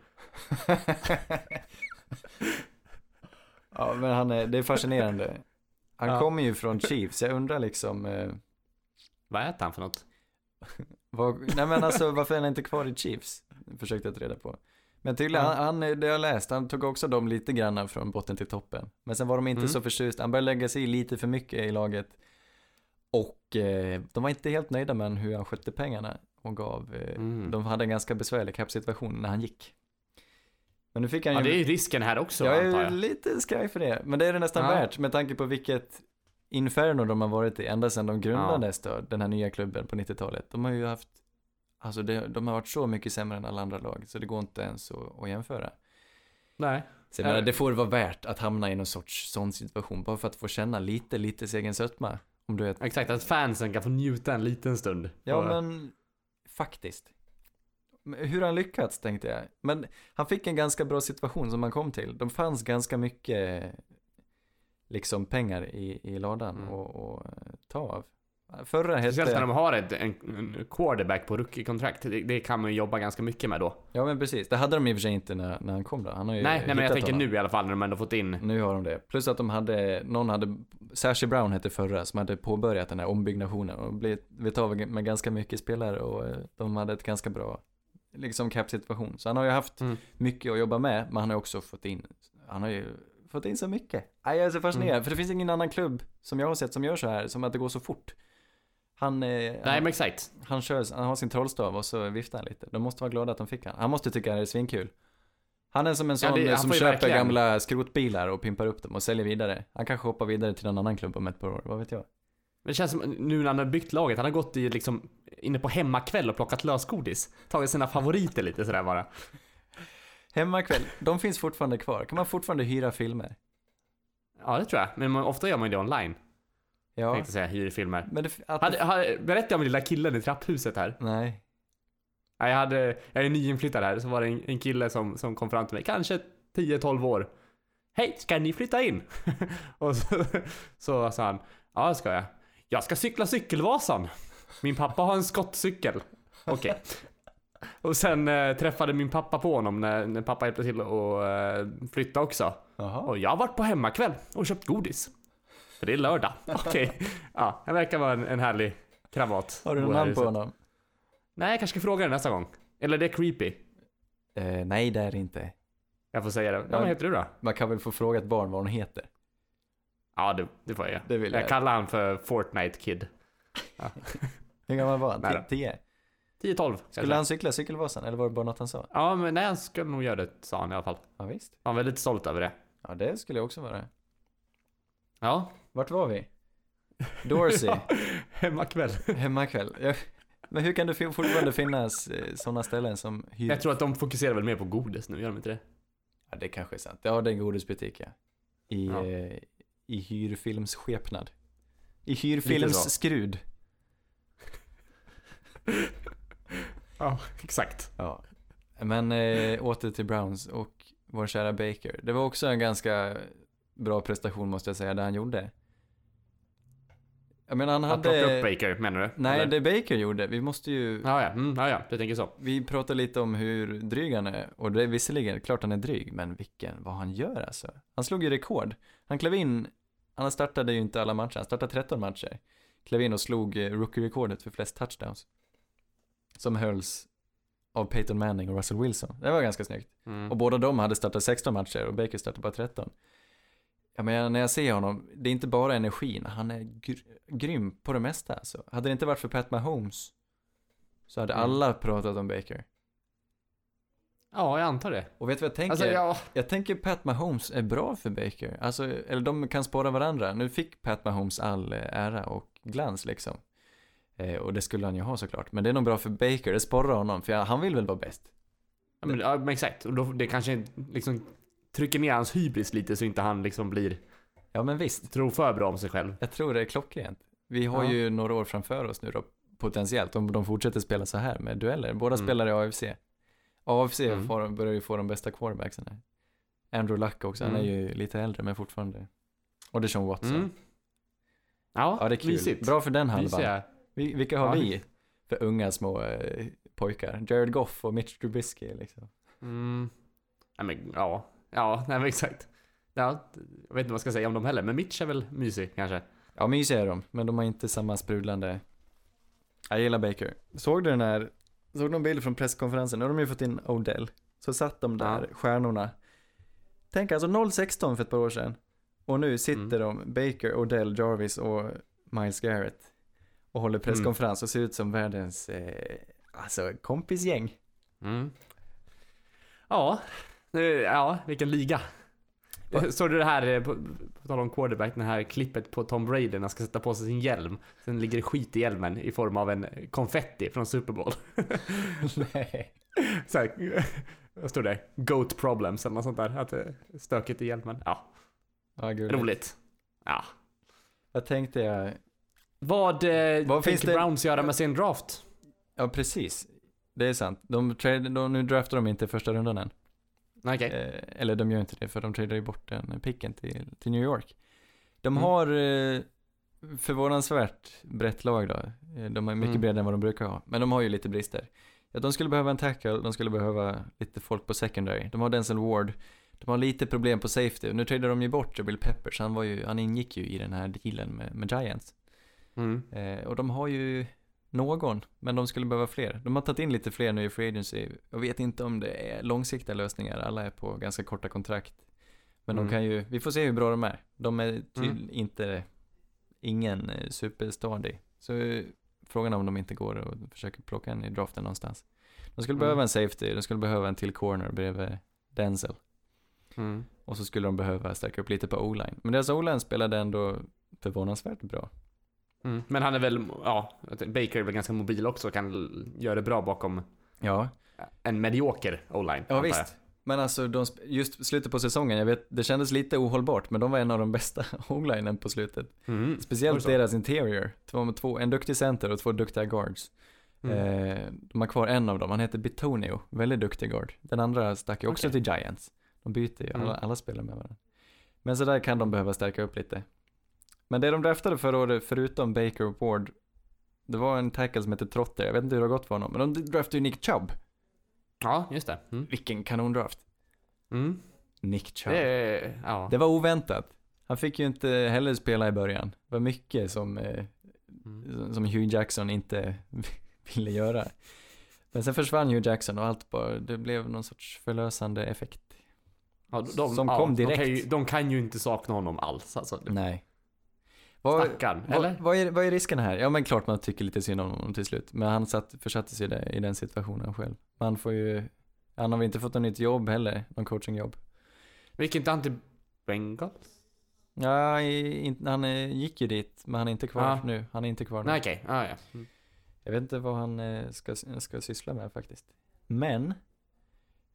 ja men han är, det är fascinerande. Han Ja. kommer ju från Chiefs, jag undrar liksom eh, Vad äter han för något? Vad, nej men alltså varför är han inte kvar i Chiefs? Försökte jag ta reda på. Men tydligen, Ja. han, han, det jag läst, han tog också dem lite grann från botten till toppen. Men sen var de inte Mm. så förtjusta, han började lägga sig i lite för mycket i laget. Och eh, de var inte helt nöjda med hur han skötte pengarna och gav, eh, Mm. de hade en ganska besvärlig capsituation när han gick. Men nu fick han Ja, ju, det är ju risken här också jag antar är jag. lite skraj för det, men det är det nästan Ja. värt med tanke på vilket inferno de har varit i ända sedan de grundades då, den här nya klubben på 90-talet. De har ju haft, alltså det, de har varit så mycket sämre än alla andra lag, så det går inte ens att, att jämföra. Nej. Så jag menar, det får vara värt att hamna i någon sorts sån situation, bara för att få känna lite, lite sin egen sötma. Om du vet. Exakt, att fansen kan få njuta en liten stund. Ja, men faktiskt. Hur han lyckats tänkte jag. Men han fick en ganska bra situation som han kom till. De fanns ganska mycket liksom pengar i, i ladan Mm. och, och eh, ta av. Förra Speciellt när hette... de har ett, en, en quarterback på rookie-kontrakt. Det, det kan man ju jobba ganska mycket med då. Ja men precis, det hade de i och för sig inte när, när han kom då. Han har ju Nej, nej men jag tänker honom. nu i alla fall när de ändå fått in. Nu har de det. Plus att de hade, någon hade, Sashi Brown hette förra, som hade påbörjat den här ombyggnationen och blivit, vet av med ganska mycket spelare och eh, de hade ett ganska bra, liksom cap-situation. Så han har ju haft Mm. mycket att jobba med, men han har också fått in, han har ju fått in så mycket. Nej, jag är så fascinerad, Mm. för det finns ingen annan klubb som jag har sett som gör så här, som att det går så fort. Han, eh, Nej han, men exakt. han, kör, han har sin trollstav och så viftar han lite. De måste vara glada att de fick han. Han måste tycka det är svinkul. Han är som en Ja, sån det- han som köper verkligen- gamla skrotbilar och pimpar upp dem och säljer vidare. Han kanske hoppar vidare till en annan klubb om ett par år, vad vet jag. Men det känns som nu när han har byggt laget, han har gått i liksom inne på hemmakväll och plockat lösgodis. Tagit sina favoriter lite sådär bara. Hemmakväll, de finns fortfarande kvar. Kan man fortfarande hyra filmer? Ja det tror jag. Men man, ofta gör man ju det online. Ja, Tänkte säga hyrfilmer. men det, att Hade, hade, berättade jag om den lilla killen i trapphuset här? Nej. Ja, Jag, hade, jag är nyinflyttad här, så var det en, en kille som, som kom fram till mig, kanske 10-12 år. Hej, ska ni flytta in? och så, så sa han, ja det ska jag. Jag ska cykla cykelvasan. Min pappa har en skottcykel. Okej. Och sen eh, träffade min pappa på honom när, när pappa hjälpte till att eh, flytta också. Jaha. Och jag har varit på hemmakväll och köpt godis. För det är lördag. Okej. Ja, han verkar vara en, en härlig kravat. Har du någon namn på honom? Nej, jag kanske ska fråga det nästa gång. Eller det är creepy. Eh, nej, det är det inte. Jag får säga det. Ja. vad heter du då? Man kan väl få fråga ett barn vad hon heter? Ja, det, det får jag. Det vill Jag jag. kallar han för Fortnite Kid. Hur gammal var han? Nej då. 10? 10-12 Skulle han cykla Cykelvasan eller var det bara något han sa? Ja, men nej, han skulle nog göra det, sa han i alla fall. Ja, visst. Han var väldigt stolt över det. Ja, det skulle jag också vara. Ja. Vart var vi? Dorsey, Hemmakväll. hemmakväll. Ja. Men hur kan det fortfarande finnas sådana ställen som hyr... Jag tror att de fokuserar väl mer på godis nu, gör de inte det? Ja, det kanske är sant. Ja, det är en godisbutik, ja. I, Ja. Eh, i hyrfilmsskepnad. I hyrfilmsskrud. Ja, exakt. Ja. Men äh, åter till Browns och vår kära Baker. Det var också en ganska bra prestation måste jag säga, det han gjorde. Jag menar han Att plocka upp hade... Baker, menar du? Nej, Eller? det Baker gjorde. Vi måste ju... Ja, ja. Mm, ja, ja. Du tänker så. Vi pratade lite om hur dryg han är. Och det är visserligen, klart han är dryg, men vilken, vad han gör alltså. Han slog ju rekord. Han klev in, han startade ju inte alla matcher, han startade 13 matcher. Klev in och slog eh, rookie-rekordet för flest touchdowns. Som hölls av Peyton Manning och Russell Wilson. Det var ganska snyggt. Mm. Och båda de hade startat 16 matcher och Baker startade bara 13. Ja, men när jag ser honom, det är inte bara energin, han är gr- grym på det mesta alltså. Hade det inte varit för Pat Mahomes så hade Mm. alla pratat om Baker. Ja, jag antar det. Och vet du vad jag tänker? Alltså, ja. Jag tänker Pat Mahomes är bra för Baker. Alltså, eller de kan spåra varandra. Nu fick Pat Mahomes all eh, ära och glans liksom. Eh, och det skulle han ju ha såklart. Men det är nog bra för Baker, det sporrar honom. För han vill väl vara bäst. Ja, men, ja, men exakt. Och då, det kanske liksom trycker ner hans hybris lite så inte han liksom blir, Ja men visst, tror för bra om sig själv. jag tror det är klockrent. Vi har Ja. ju några år framför oss nu då, potentiellt, om de fortsätter spela så här med dueller. Båda Mm. spelar i AFC. AFC Mm. får, börjar ju få de bästa quarterbacksen här. Andrew Luck också, han är Mm. ju lite äldre men fortfarande. Och Deshaun Watson. Mm. Ja, Ja, det är kul. mysigt. Bra för den halvan. Vi, vilka har Ja. vi för unga små eh, pojkar? Jared Goff och Mitch Trubisky liksom. Mm. Ja, men, ja. Ja, nej men exakt. Ja, jag vet inte vad jag ska säga om dem heller, men Mitch är väl mysig kanske. Ja, mysiga är de, men de har inte samma sprudlande. Jag gillar Baker. Såg du den här, såg du någon bild från presskonferensen? Nu har de ju fått in Odell. Så satt de där, Ja. stjärnorna. Tänk alltså 0-16 för ett par år sedan. Och nu sitter de, Baker, Odell, Jarvis och Miles Garrett. Och håller presskonferens och ser ut som världens, eh, alltså kompisgäng. Mm. Ja, ja, vilken liga. Såg du det här, eh, på, på tal om quarterback, det här klippet på Tom Brady när han ska sätta på sig sin hjälm. Sen ligger det skit i hjälmen i form av en konfetti från Super Bowl. Nej. Så här, vad står det? Goat problems eller något sånt där. Att det är stökigt i hjälmen. Ja, Ja, roligt. Ja. Vad tänkte jag? Vad, eh, Vad finns det- Browns göra med sin draft? Ja, precis. Det är sant. De trade, de, nu draftar de inte i första rundan än. Okej. Eh, eller de gör inte det, för de tradar ju bort den picken till, till New York. De Mm. har eh, förvånansvärt brett lag då. Eh, De är mycket Mm. bredare än vad de brukar ha. Men de har ju lite brister. Ja, de skulle behöva en tackle, de skulle behöva lite folk på secondary. De har Denzel Ward. De har lite problem på safety. Nu tradar de ju bort Bill Peppers. Han, var ju, han ingick ju i den här dealen med, med Giants. Mm. Eh, och de har ju någon, men de skulle behöva fler. De har tagit in lite fler nu i Free Agency. Jag vet inte om det är långsiktiga lösningar, alla är på ganska korta kontrakt. Men Mm. de kan ju, vi får se hur bra de är. De är till, Mm. inte, ingen eh, superstadig. Så eh, frågan är om de inte går och försöker plocka en i draften någonstans. De skulle Mm. behöva en safety, de skulle behöva en till corner bredvid Denzel. Mm. Och så skulle de behöva stärka upp lite på O-line. Men deras O-line spelade ändå förvånansvärt bra. Mm. Men han är väl, ja, Baker är väl ganska mobil också och kan göra det bra bakom Ja, en medioker o-line. Ja visst. Men alltså de, just slutet på säsongen, jag vet, det kändes lite ohållbart, men de var en av de bästa o-linen på slutet. Mm. Speciellt deras interior. Två med två, en duktig center och två duktiga guards. Mm. Eh, de har kvar en av dem, han heter Bitonio, väldigt duktig guard. Den andra stack ju också Okej. till Giants. De byter ju, alla, Mm. alla spelar med varandra. Men så där kan de behöva stärka upp lite. Men det de draftade förra året, förutom Baker och Ward, det var en tackle som heter Trotter, jag vet inte hur det har gått för honom, men de draftade ju Nick Chubb. Ja, just det. Mm. Vilken kanondraft. Mm. Nick Chubb. Det Det, ja. var oväntat. Han fick ju inte heller spela i början. Det var mycket som, eh, Mm. som Hugh Jackson inte ville göra. Men sen försvann Hugh Jackson och allt bara, det blev någon sorts förlösande effekt. Ja, de, som ja, kom De kan, ju, direkt. de kan ju inte sakna honom alls alltså. Nej. Vad, Stackarn, vad, eller? vad, är, vad är risken här? Ja men klart man tycker lite synd om honom till slut. Men han satt, försatte sig i, i den situationen själv. Man får ju, han har väl inte fått något nytt jobb heller, någon coachingjobb. Vilket inte han till Bengals? Ja, i, han eh, gick ju dit, men han är inte kvar Ja. nu. Han är inte kvar nu. Nej okej, ah, ja. Mm. Jag vet inte vad han eh, ska, ska syssla med faktiskt. Men,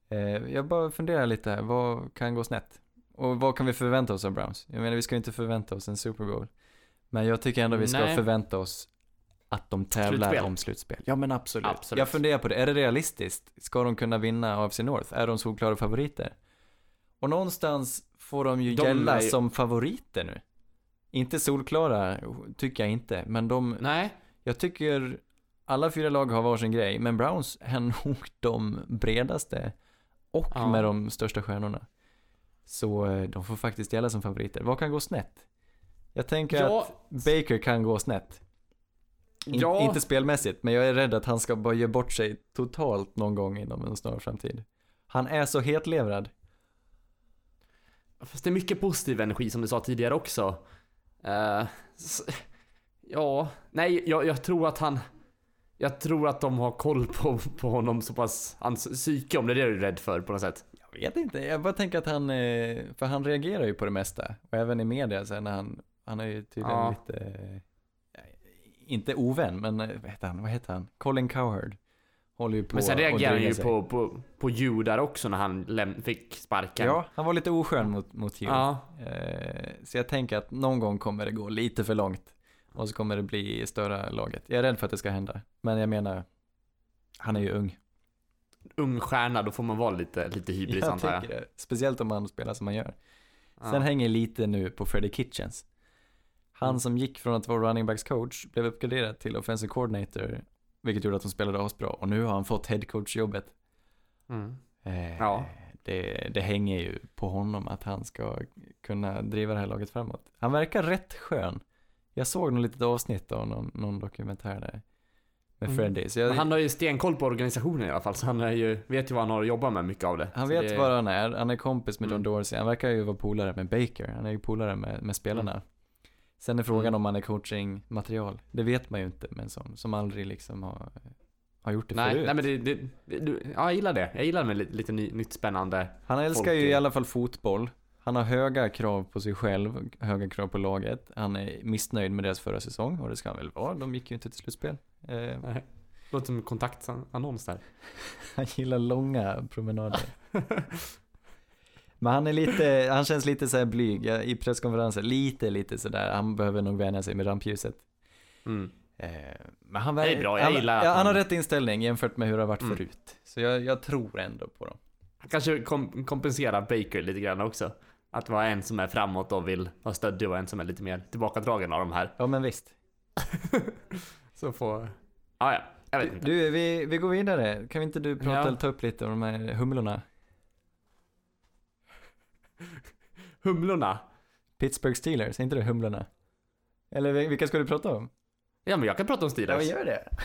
eh, jag bara funderar lite här, vad kan gå snett? Och vad kan vi förvänta oss av Browns? Jag menar, vi ska inte förvänta oss en Super Bowl. Men jag tycker ändå vi ska Nej. förvänta oss att de tävlar Slutspel. om slutspel. Ja men absolut. Absolut. Jag funderar på det, är det realistiskt? Ska de kunna vinna AFC North? Är de solklara favoriter? Och någonstans får de ju De gälla är som favoriter nu. Inte solklara, tycker jag inte, men de, Nej, jag tycker alla fyra lag har varsin grej, men Browns är nog de bredaste och Ja. med de största stjärnorna. Så eh, de får faktiskt gälla som favoriter. Vad kan gå snett? Jag tänker Ja. att Baker kan gå snett. In, Ja. Inte spelmässigt, men jag är rädd att han ska bara ge bort sig totalt någon gång inom en snar framtid. Han är så hetlevrad. fast det är mycket positiv energi som du sa tidigare också. S- ja, nej, jag, jag tror att han... Jag tror att de har koll på, på honom så pass, hans psyke om det är det du är rädd för på något sätt. Jag vet inte, jag bara tänker att han, eh, för han reagerar ju på det mesta. Och även i media sen när han, han är ju tydligen Ja. lite, eh, inte ovän, men eh, vad heter han, vad heter han? Colin Cowherd. Håller ju på Men sen och reagerar han ju sig. på, på, på Hugh där också när han fick sparken. Ja, han var lite oskön mot, mot Hugh. Ja, Eh, så jag tänker att någon gång kommer det gå lite för långt. Och så kommer det bli störa laget. Jag är rädd för att det ska hända. Men jag menar, han är ju ung. ung stjärna, då får man vara lite, lite hybris Jag antar jag. det. Speciellt om man spelar som man gör. Ja. Sen hänger lite nu på Freddie Kitchens. Han Mm. som gick från att vara running backs coach blev uppgraderad till offensive coordinator, vilket gjorde att de spelade asbra. Och nu har han fått head coach jobbet. Mm. Eh, Ja. det, det hänger ju på honom att han ska kunna driva det här laget framåt. Han verkar rätt skön. Jag såg något litet avsnitt av någon, någon dokumentär där med Mm. Freddie. Så jag, han har ju stenkoll på organisationen i alla fall, så han är ju, vet ju vad han har att jobba med mycket av det. Han vet det, var han är, han är kompis med John Mm. Dorsey, han verkar ju vara polare med Baker, han är ju polare med, med spelarna. Sen är frågan Mm. om han är coachingmaterial, det vet man ju inte, men som, som aldrig liksom har, har gjort det Nej, förut. nej men det, det, det ja, jag gillar det. Jag gillar med lite, lite ny, nytt spännande. han älskar folk ju i alla fall fotboll, han har höga krav på sig själv, höga krav på laget, han är missnöjd med deras förra säsong, och det ska han väl vara, de gick ju inte till slutspel. Eh, Nej. Låter som en kontaktannons där. han gillar långa promenader. Men han är lite, han känns lite så här blyg ja, i presskonferenser, lite, lite sådär, han behöver nog vänja sig med rampljuset. Mm. Eh, men han, Det är bra, jag han, gillar att ja, han har han- rätt inställning jämfört med hur det har varit Mm. förut. Så jag, jag tror ändå på dem. Han kanske kom, kompenserar Baker lite grann också. Att vara en som är framåt och vill vara stöddig och en som är lite mer tillbakadragen av de här. Ja men visst. Så får... Ah, ja, jag vet inte. Du, vi, vi går vidare. Kan vi inte du prata Ja. eller ta upp lite om de här humlorna? Humlorna. Pittsburgh Steelers, är inte det humlorna? Eller vil- vilka ska du prata om? Ja men jag kan prata om Steelers. gör det.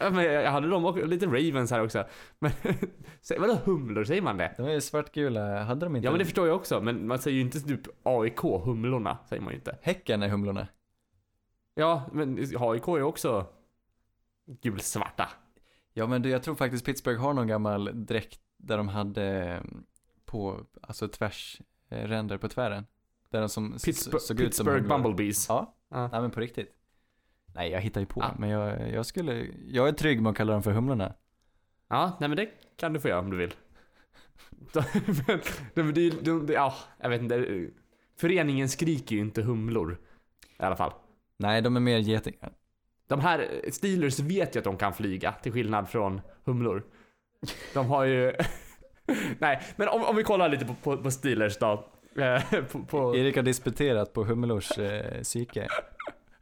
Ja, men jag hade dem och lite Ravens här också. Men vadå humlor, säger man det? De är svartgula, hade de inte? Ja men det förstår jag också, men man säger ju inte typ AIK, humlorna, säger man ju inte. Häcken är humlorna. Ja, men AIK är också gulsvarta. Ja men du, jag tror faktiskt Pittsburgh har någon gammal dräkt där de hade eh, på, alltså tvärs, ränder på tvären. Där de som Pittsburgh, såg ut som Pittsburgh. Bumblebees. Ja, Ja. nej men på riktigt. Nej jag hittar ju på, Ja. men jag, jag skulle, jag är trygg med att kalla dem för humlorna. Ja, nej men det kan du få göra om du vill. men, är- de, det, ja, jag vet inte. Föreningen skriker ju inte humlor. I alla fall. Nej, de är mer getingar. De här Steelers vet ju att de kan flyga, till skillnad från humlor. De har ju... Nej, men om, om vi kollar lite på, på, på Steelers då. Eh, på, på, Erik har disputerat på humlors eh, psyke.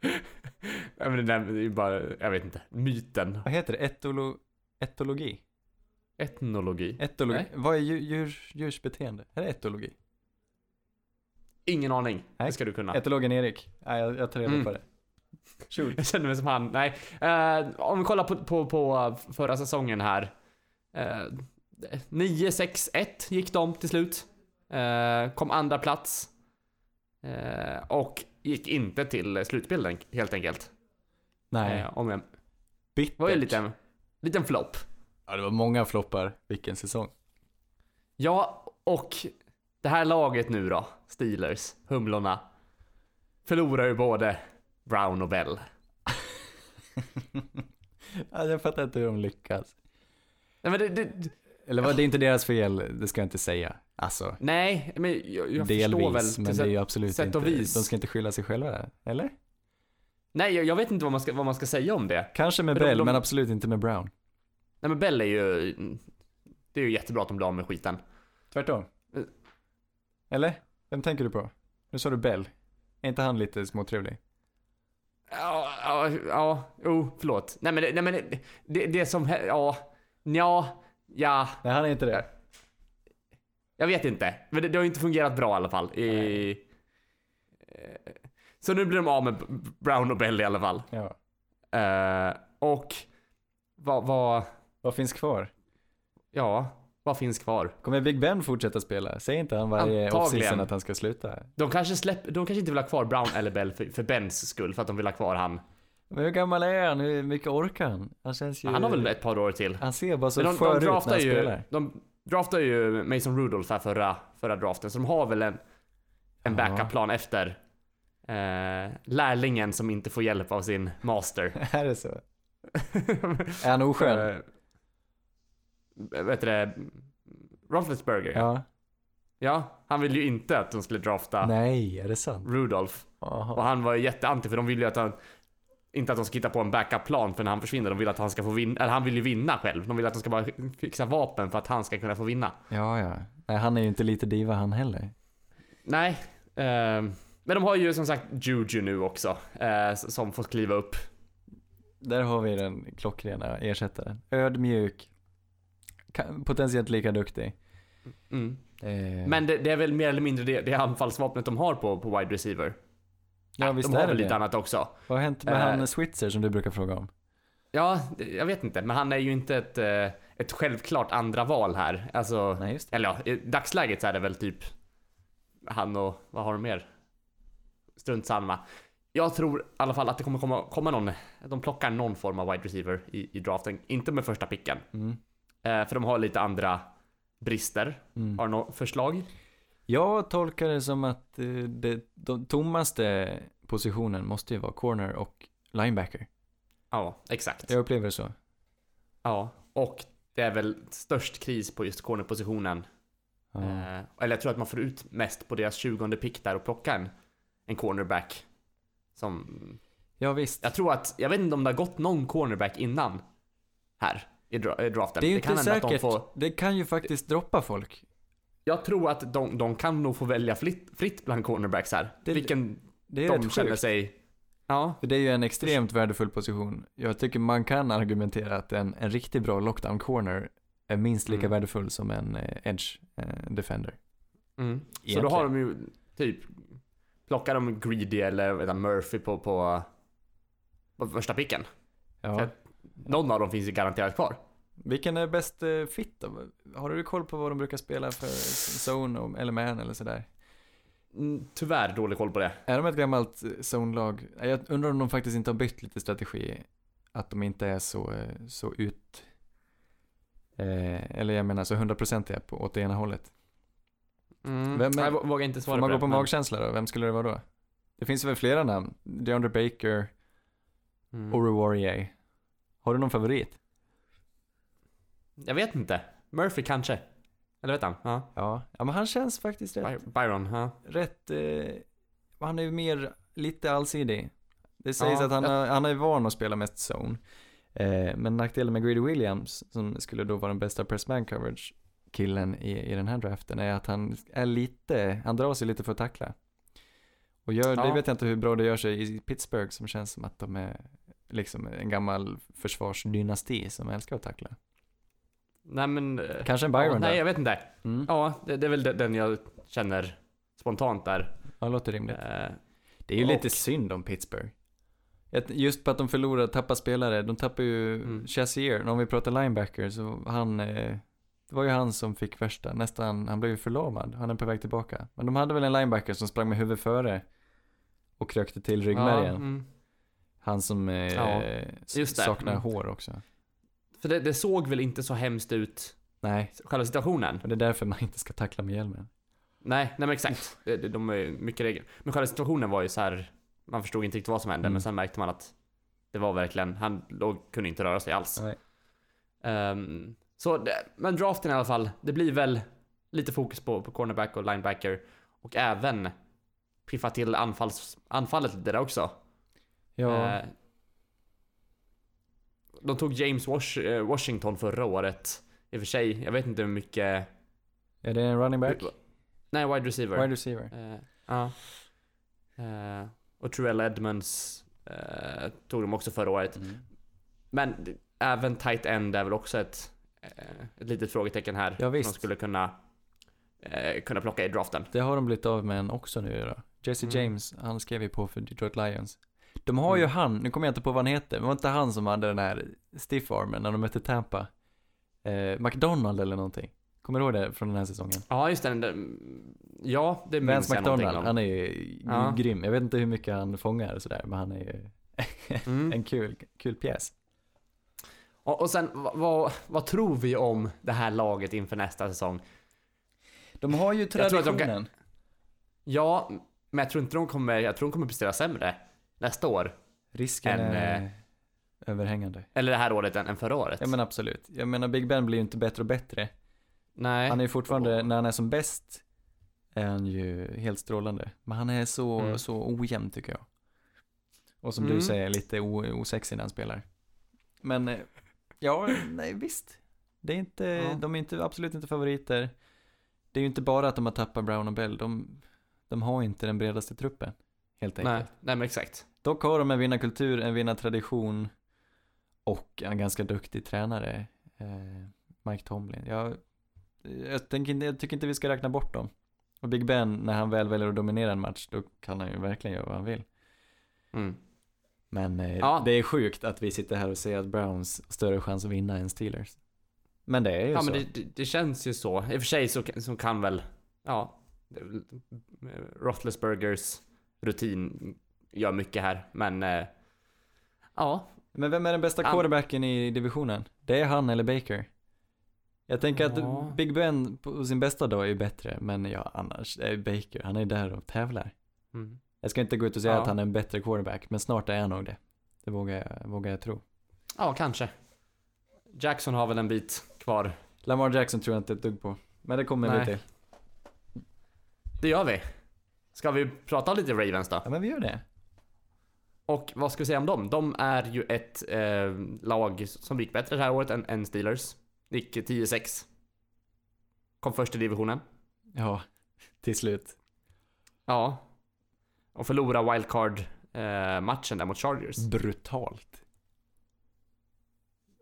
ja, men det är ju bara, jag vet inte, myten. Vad heter det? Etolo, etologi? Etnologi. Etologi. Nej. Vad är djur, djur, djurs beteende? Är det etologi? Ingen aning. Nej. Det ska du kunna. Etologen Erik? Nej, jag, jag tar reda Mm. på det. Shoot. Jag känner mig som han. Nej. Eh, om vi kollar på, på, på förra säsongen här. Eh, 9-6-1 gick de till slut. Eh, kom andra plats. Eh, och gick inte till slutspel helt enkelt. Nej, Eh, om jag, det bittert. var ju en liten, liten flopp. Ja, det var många floppar. Vilken säsong. Ja, och det här laget nu då, Steelers, Humlorna, förlorar ju både Brown och Bell. ja, jag fattar inte hur de lyckas. Nej, men det, det, Eller var det är inte deras fel, det ska jag inte säga. Alltså, nej, men jag, jag förstår delvis, väl. men det är ju absolut sätt inte, och vis. de ska inte skylla sig själva, eller? Nej, jag, jag vet inte vad man, ska, vad man ska säga om det. Kanske med de- Bell, de- men absolut inte med Brown. Nej, men Bell är ju... Det är ju jättebra att de blir av med skiten. Tvärtom. Eh. Eller? Vem tänker du på? Nu sa du Bell. Är inte han lite småtrevlig? Ja, ja, ja, oh, förlåt. Nej men, det- nej, men det, det, det som, hä- ja, ja, ja, Nej, han är inte det. jag vet inte. Men det, det har ju inte fungerat bra i alla fall. I, eh, så nu blir de av med Brown och Bell i alla fall. Ja. Eh, och vad, vad, Vad finns kvar? ja, vad finns kvar? Kommer Big Ben fortsätta spela? Säger inte han varje offseason att han ska sluta? De kanske släpp, de kanske inte vill ha kvar Brown eller Bell för, för Bens skull, för att de vill ha kvar han. Men hur gammal är han? Hur mycket orkar han? Han känns ju... Han har väl ett par år till. Han ser bara så Men de, skör de ut när han ju, spelar. de draftar ju Mason Rudolph här förra, förra draften, så de har väl en, en backup-plan efter eh, lärlingen som inte får hjälp av sin master. är det så? Är han oskön? Eh, vet du det? Roethlisberger ja. ja. Han vill ju inte att de skulle drafta Nej, är det sant? Rudolph. Och Jaha. han var ju jätteanti för de vill ju att han inte att de ska hitta på en backup-plan för när han försvinner. De vill att han ska få vinna, eller han vill ju vinna själv. De vill att de ska bara fixa vapen för att han ska kunna få vinna. Ja, ja. Nej, han är ju inte lite diva han heller. Nej. ehm, men de har ju som sagt Juju nu också. eh, som får kliva upp. Där har vi den klockrena ersättaren. Ödmjuk. Potentiellt lika duktig. Mm. Eh, Men det, det är väl mer eller mindre det, det anfallsvapnet de har på, på wide receiver. Ja, visst de har väl lite annat också. Vad har hänt med Eh, han Switzer som du brukar fråga om? Ja, jag vet inte. Men han är ju inte ett, eh, ett självklart andra val här. Alltså, Nej, eller ja, i dagsläget så är det väl typ han och, vad har de mer? Strunt samma. Jag tror i alla fall att det kommer komma, komma någon, de plockar någon form av wide receiver i, i draften. Inte med första picken. Mm. Eh, för de har lite andra brister. Mm. Har du något förslag? Jag tolkar det som att eh, det, de tommaste positionen måste ju vara corner och linebacker. Ja, exakt. Jag upplever det så. Ja, och det är väl störst kris på just cornerpositionen. Ja. Eh, eller jag tror att man får ut mest på deras 20 pick där och plocka en, en cornerback. Som, ja, visst. jag tror att, jag vet inte om det har gått någon cornerback innan här i, dra, i draften. Det är ju kan inte att de säkert. får, Det kan ju faktiskt droppa folk. Jag tror att de, de kan nog få välja fritt, fritt bland cornerbacks här. Det- Vilken Det är de känner sjukt. sig, ja, För det är ju en extremt värdefull position. Jag tycker man kan argumentera att en, en riktigt bra lockdown corner är minst lika Mm. värdefull som en eh, edge eh, defender. mm. Så då har de ju typ, plockar de Greedy eller vet jag, Murphy på, på, på första picken. Ja. Någon av dem finns ju garanterat kvar. Vilken är bäst eh, fit då? Har du koll på vad de brukar spela för zone och- eller man eller sådär? Mm, Tyvärr dålig koll på det. Är de ett gammalt eh, zone-lag? Jag undrar om de faktiskt inte har bytt lite strategi. Att de inte är så, eh, så ut... Eh, eller jag menar så hundraprocentiga på åt det ena hållet. Mm. Vem är- jag vå- vågar inte svara Får man gå på men- magkänsla då? Vem skulle det vara då? Det finns väl flera namn? DeAndre Baker, Mm. Ori Warrior. Har du någon favorit? Jag vet inte. Murphy kanske. Eller vet han? Ja. Ja, ja men han känns faktiskt rätt, By- Byron, ja. rätt eh, han är ju mer, lite allsidig. Det sägs Ja, att han, jag- har, han är van att spela mest zone. Eh, men nackdelen med Greedy Williams, som skulle då vara den bästa press man coverage killen i, i den här draften, är att han är lite, han drar sig lite för att tackla. Och gör, det Ja. vet jag inte hur bra det gör sig i Pittsburgh som känns som att de är liksom en gammal försvarsdynasti som älskar att tackla. Nej men... eh, Kanske en Byron ja, Nej, jag vet inte. Mm. Ja, det, det är väl de- den jag känner spontant där. Ja, låter rimligt. Eh, Det är ju och- lite synd om Pittsburgh. Just på att de förlorar, tappar spelare. De tappar ju Mm. Chassier. Om vi pratar linebacker så han, eh, det var ju han som fick värsta, nästan, han blev ju förlamad. Han är på väg tillbaka. Men de hade väl en linebacker som sprang med huvudet före och krökte till ja, ryggmärgen. mm. Han som eh, Ja, det. saknar Mm. hår också. För det, det såg väl inte så hemskt ut, Nej, själva situationen? och det är därför man inte ska tackla med hjälmen. Nej, nej men exakt. Det, det, de är mycket regler. Men själva situationen var ju så här. man förstod inte riktigt vad som hände, Mm. men sen märkte man att det var verkligen, han låg, kunde inte röra sig alls. Nej. Ehm, så, det, men draften i alla fall, det blir väl lite fokus på, på cornerback och linebacker. Och även piffa till anfalls, anfallet lite där också. Ja, Eh, de tog James Wash, eh, Washington förra året. I och för sig, jag vet inte hur mycket... är det en running back? Nej, wide receiver. Wide receiver. Eh, ja. Eh, och Truell Edmonds tog de också förra året. Mm. Men även tight end är väl också ett, ett litet frågetecken här. Ja, visst. Som de skulle kunna, kunna plocka i draften. Det har de blivit av med en också nu då. Jesse Mm. James, han skrev ju på för Detroit Lions. De har ju Mm. han, nu kommer jag inte på vad han heter, men var inte han som hade den här stiff armen när de mötte Tampa? Eh, McDonald eller någonting. Kommer du ihåg det från den här säsongen? Ja, just det. Ja, det minns jag McDonald, om. han är ju Ja. grym. Jag vet inte hur mycket han fångar och sådär, men han är ju Mm. en kul, kul pjäs. Och, och sen, vad, vad, tror vi om det här laget inför nästa säsong? De har ju de kan- traditionen. Ja, men jag tror inte de kommer, jag tror de kommer prestera sämre nästa år. Risken en, är eh, överhängande. Eller det här året än, än förra året. Ja men absolut. Jag menar Big Ben blir ju inte bättre och bättre. Nej. Han är ju fortfarande, när han är som bäst, är han ju helt strålande. Men han är så, Mm. så ojämn tycker jag. Och som Mm. du säger, lite osexig när han spelar. Men, eh, ja, nej visst. Det är inte, Ja. de är inte, absolut inte favoriter. Det är ju inte bara att de har tappat Brown och Bell, de, de har inte den bredaste truppen. Helt enkelt. nej, nej men exakt. Dock har de en vinnarkultur, en vinnartradition och en ganska duktig tränare, eh, Mike Tomlin. Jag, jag, tänker, jag tycker inte vi ska räkna bort dem. Och Big Ben, när han väl väljer att dominera en match, då kan han ju verkligen göra vad han vill. Mm. Men eh, Ja. det är sjukt att vi sitter här och säger att Browns har större chans att vinna än Steelers. Men det är ju Ja så. men det, det, det känns ju så. I och för sig så, så kan väl, ja, Roethlisbergers rutin gör mycket här. Men, eh, ja. Men vem är den bästa Han- quarterbacken i divisionen? Det är han eller Baker? Jag tänker Ja. att Big Ben på sin bästa dag är bättre, men ja, annars är Baker, han är där och tävlar. Mm. Jag ska inte gå ut och säga Ja. att han är en bättre quarterback, men snart är han nog det. Det vågar jag, vågar jag tro. Ja, kanske. Jackson har väl en bit kvar. Lamar Jackson tror jag inte ett dugg på. Men det kommer vi Nej. till. Det gör vi. Ska vi prata lite Ravens då? Ja men vi gör det. Och vad ska vi säga om dem? De är ju ett eh, lag som gick bättre det här året än, än Steelers. Gick 10-6. Kom först i divisionen. Ja, till slut. Ja. Och förlora wildcard eh, där mot Chargers. Brutalt.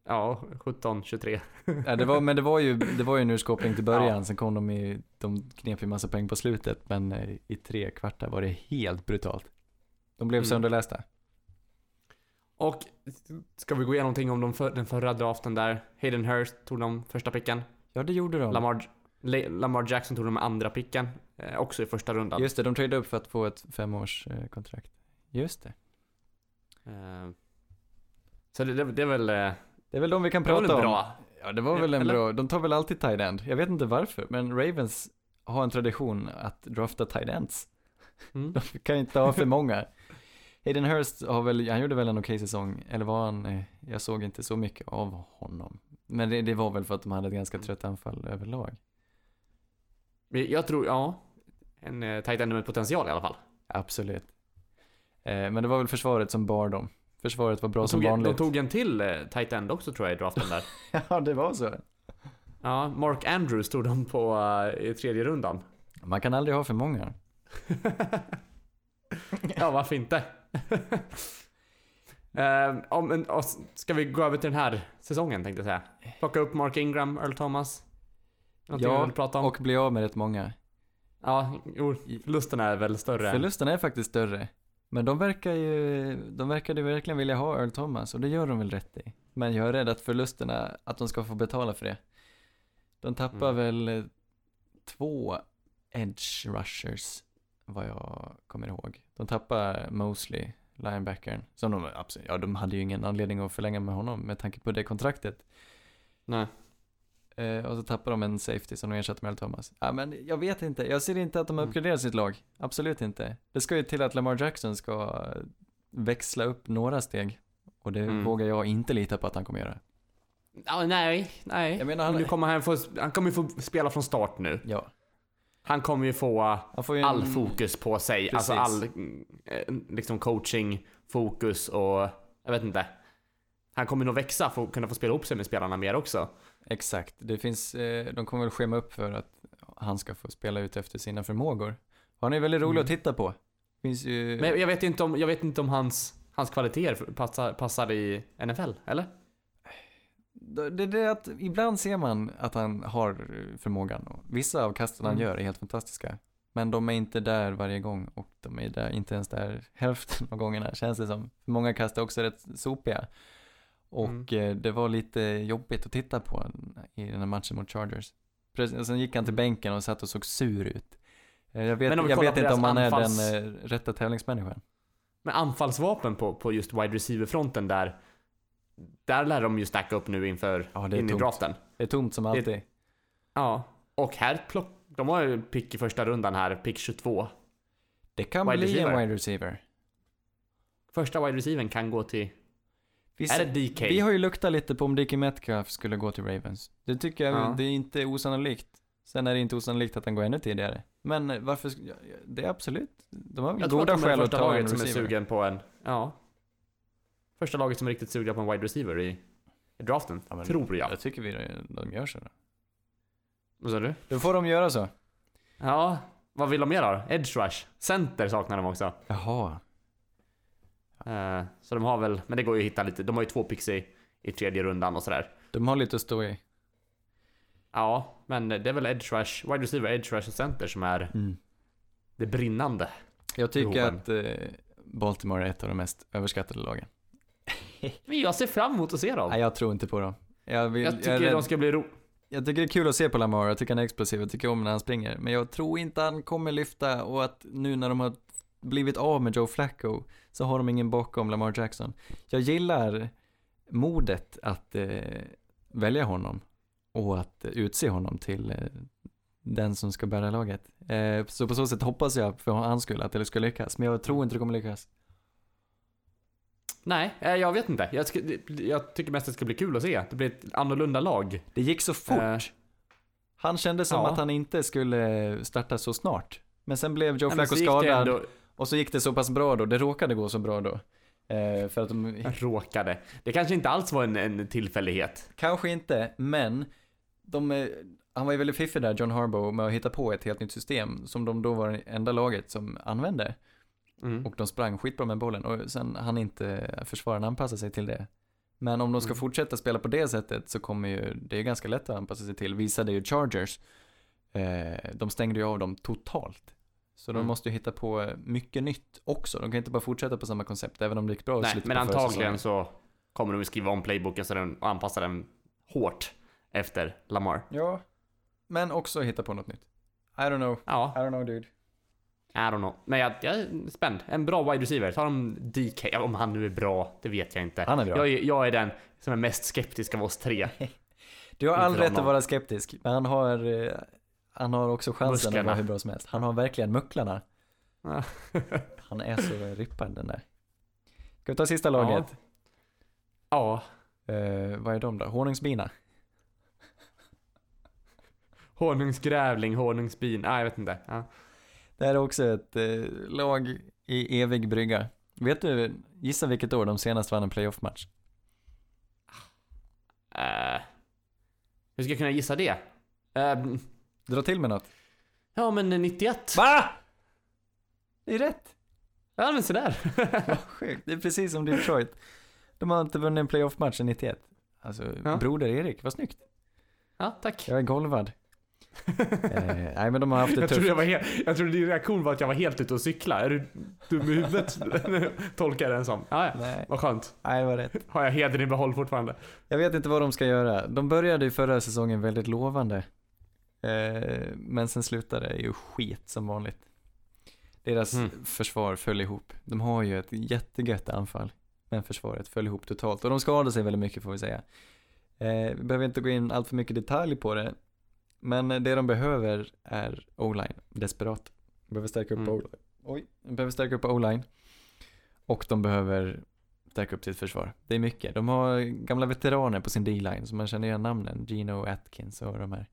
Ja, 17-23. Ja, det var, men det var ju, det var ju en urskåpning till början, Ja. sen kom de i, de knep ju massa poäng på slutet, men eh, i tre kvartar var det helt brutalt. De blev Mm. sönderlästa. Och ska vi gå igenom någonting om de för, den förra draften där? Hayden Hurst tog de första picken. Ja, det gjorde de. Lamar, Le, Lamar Jackson tog de andra picken. Eh, också i första rundan. Just det, de tradeade upp för att få ett femårs eh. Just det. Eh, så det, det, det är väl... Det är väl de vi kan det var prata väl om. bra. Ja, det var väl en Eller? bra, de tar väl alltid tight end. Jag vet inte varför, men Ravens har en tradition att drafta tight ends. Mm. De kan inte ha för många. Hayden Hurst har väl, han gjorde väl en okej säsong, eller var han, eh, jag såg inte så mycket av honom. Men det, det var väl för att de hade ett ganska trött anfall överlag. Jag tror, ja. En eh, tight end med potential i alla fall. Absolut. Eh, men det var väl försvaret som bar dem. Försvaret var bra De som tog, en, de vanligt. tog en till eh, tight end också tror jag i draften där. ja, det var så. ja, Mark Andrews tog de på eh, i tredje rundan. Man kan aldrig ha för många. ja, varför inte? Eh, om, en- och ska vi gå över till den här säsongen tänkte jag säga. Plocka upp Mark Ingram, Earl Thomas. Någonting Ja, vill prata om? Och bli av med rätt många. Ja, jo, förlusten är väl större. Förlusten är faktiskt större. Men de verkar ju, de verkade verkligen vilja ha Earl Thomas och det gör de väl rätt i. Men jag är rädd att förlusterna, att de ska få betala för det. De tappar Mm. väl eh, två edge rushers, vad jag kommer ihåg. De tappar Mosley, linebackern, som de absolut, ja de hade ju ingen anledning att förlänga med honom med tanke på det kontraktet. Nej. Eh, och så tappar de en safety som de ersatte med Earl Thomas. Ja men jag vet inte, jag ser inte att de Mm. uppgraderar sitt lag. Absolut inte. Det ska ju till att Lamar Jackson ska växla upp några steg. Och det Mm. vågar jag inte lita på att han kommer göra. Ja, nej, nej. Jag menar, han- nu kommer han, få, han kommer ju få spela från start nu. Ja. Han kommer ju få Han får ju en, all fokus på sig. Precis. Alltså all mm, eh, liksom coaching, fokus och jag vet inte. Han kommer nog växa, få, kunna få spela ihop sig med spelarna mer också. Exakt. Det finns, eh, de kommer väl schema upp för att han ska få spela ut efter sina förmågor. Han är väldigt rolig Mm. att titta på. Finns ju... Men jag vet inte om, jag vet inte om hans, hans kvaliteter passar, passar i NFL, eller? Det är det att ibland ser man att han har förmågan. Och vissa av kasten han Mm. gör är helt fantastiska. Men de är inte där varje gång och de är där, inte ens där hälften av gångerna känns det som. Många kast är också rätt sopiga. Och Mm. eh, det var lite jobbigt att titta på i den här matchen mot Chargers. Precis, sen gick han till Mm. bänken och satt och såg sur ut. Eh, Jag vet, jag vet inte om han är anfalls- den eh, rätta tävlingsmänniskan. Men anfallsvapen på, på just wide receiver-fronten där. Där lär de ju stacka upp nu inför Ja, det är in i draften. Det är tomt som alltid. Ja. Och här plock, de har ju pick i första rundan här, pick 22. Det kan Wide bli receiver. en wide receiver. Första wide receivern kan gå till, Vi, är det DK? vi har ju luktat lite på om Dickie Metcalf skulle gå till Ravens. Det tycker jag, Ja. det är inte osannolikt. Sen är det inte osannolikt att han går ännu tidigare. Men varför, det är absolut, de har Jag tror goda att de är skäl det att första ta en laget som är receiver. sugen på en, ja. Första laget som är riktigt sugna på en wide receiver i, i draften, Ja, men tror jag. Jag tycker vi, de gör så. Då. Vad sa du? då får de göra så. Ja, vad vill de mer då? Edge rush? Center saknar de också. Jaha. Eh, så de har väl, men det går ju att hitta lite, de har ju två picks i, i tredje rundan och sådär. De har lite att stå i. Ja, men det är väl edge rush, wide receiver, edge rush och center som är Mm. det brinnande. Jag tycker Behoven. att eh, Baltimore är ett av de mest överskattade lagen. Men jag ser fram emot att se dem. Nej, jag tror inte på dem. Jag, vill, jag jag, tycker rädd- de ska bli ro... jag tycker det är kul att se på Lamar, jag tycker han är explosiv, jag tycker om när han springer. Men jag tror inte han kommer lyfta och att nu när de har blivit av med Joe Flacco så har de ingen bakom Lamar Jackson. Jag gillar modet att eh, välja honom och att utse honom till eh, den som ska bära laget. Eh, så på så sätt hoppas jag för hans skull att det ska lyckas, men jag tror inte det kommer lyckas. Nej, eh, jag vet inte. Jag, jag tycker mest att det ska bli kul att se. Det blir ett annorlunda lag. Det gick så fort. Eh, Han kände som ja. att han inte skulle starta så snart. Men sen blev Joe Flacco skadad och så gick det så pass bra då. Det råkade gå så bra då. Eh, för att de, Råkade. Det kanske inte alls var en, en tillfällighet. kanske inte, men de, eh, han var ju väldigt fiffig där, John Harbaugh, med att hitta på ett helt nytt system som de då var det enda laget som använde. Mm. Och de sprang skitbra med bollen och sen han inte försvararen anpassa sig till det. Men om de ska Mm. fortsätta spela på det sättet så kommer ju, det är ganska lätt att anpassa sig till, visade ju Chargers. Eh, de stängde ju av dem totalt. Så de Mm. måste ju hitta på mycket nytt också. De kan inte bara fortsätta på samma koncept, även om det gick bra i Nej, men antagligen så kommer de skriva om playbooken så den, och anpassa den hårt efter Lamar. Ja, men också hitta på något nytt. I don't know, I Ja, don't know dude. I don't know. Men jag, jag är spänd. En bra wide receiver. Tar de DK? Ja, om han nu är bra, det vet jag inte. Han är bra. Jag, är- jag är den som är mest skeptisk av oss tre. Du har all rätt att vara skeptisk, men han har, eh, han har också chansen att Musklerna. vara hur bra som helst. Han har verkligen mucklarna. Ja. Han är så rippad den där. Ska vi ta sista laget? ja. Eh, vad är de då? Honungsbina? Honungsgrävling, honungsbin. Nej, jag vet inte. Ja. Det här är också ett eh, lag i evig brygga. Vet du, gissa vilket år de senast vann en playoff-match? Eh, hur ska jag kunna gissa det? Eh, Dra till med något. ja, men 91. Va? Det är rätt! Ja, men sådär. Vad sjukt, det är precis som Detroit. De har inte vunnit en playoff-match sedan 91. Alltså, Ja. broder Erik, vad snyggt. Ja, tack. Jag är golvad. eh, nej men de har haft det Jag tufft. trodde, jag, var helt, jag trodde din reaktion var att jag var helt ute och cykla. Är du dum i huvudet? Tolkar jag den som. Ja, ja. Nej, Vad skönt. nej, det var rätt. Har jag hedern i behåll fortfarande? Jag vet inte vad de ska göra. De började ju förra säsongen väldigt lovande. Eh, men sen slutade det ju skit som vanligt. Deras Mm. försvar föll ihop. De har ju ett jättegött anfall. Men försvaret föll ihop totalt. Och de skadade sig väldigt mycket får vi säga. Eh, vi behöver inte gå in allt för mycket detalj på det. Men det de behöver är o-line, desperat. De behöver stärka upp Mm. o-line. Oj, de behöver stärka upp o-line. Och de behöver stärka upp sitt försvar. Det är mycket. De har gamla veteraner på sin D-line, så man känner igen namnen. Gino Atkins och de här.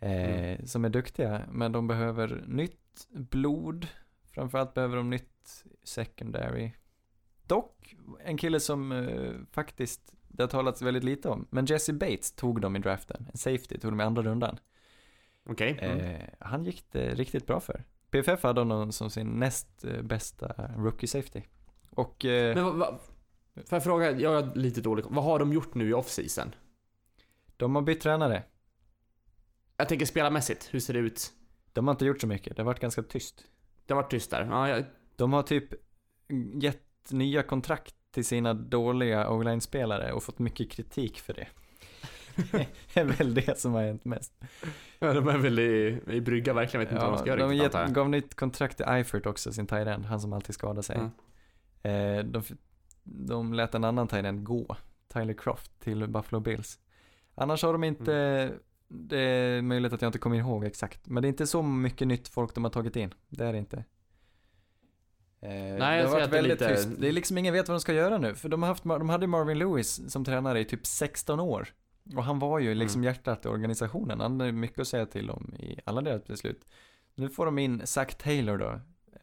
Eh, Som är duktiga, men de behöver nytt blod. Framförallt behöver de nytt secondary. Dock, en kille som eh, faktiskt, det har talats väldigt lite om, men Jesse Bates tog dem i draften. En safety, tog dem i andra rundan. Okej. Mm. Eh, han gick det riktigt bra för. PFF hade honom som sin näst eh, bästa rookie safety. Och eh, Men vad, vad, får jag fråga, jag är lite dålig Vad har de gjort nu i off-season? de har bytt tränare. Jag tänker spelarmässigt, hur ser det ut? De har inte gjort så mycket, det har varit ganska tyst. Det har varit tyst där. Ja, jag, De har typ gett nya kontrakt till sina dåliga o-line-spelare och fått mycket kritik för det. det är väl det som har hänt mest. ja, de är väl i, i brygga verkligen, vet inte vad de ska göra de riktigt gav nytt kontrakt till Eifert också, sin tight end, han som alltid skadar sig. Mm. Eh, de, de lät en annan tight end gå, Tyler Croft, till Buffalo Bills. Annars har de inte, Mm. Det är möjligt att jag inte kommer ihåg exakt, men det är inte så mycket nytt folk de har tagit in. Det är det inte. Eh, jag det har varit att det är väldigt lite- tyst. Det är liksom ingen vet vad de ska göra nu, för de, har haft, de hade Marvin Lewis som tränare i typ 16 år. Och han var ju liksom Mm. hjärtat i organisationen, han hade mycket att säga till om i alla deras beslut. Nu får de in Zach Taylor då,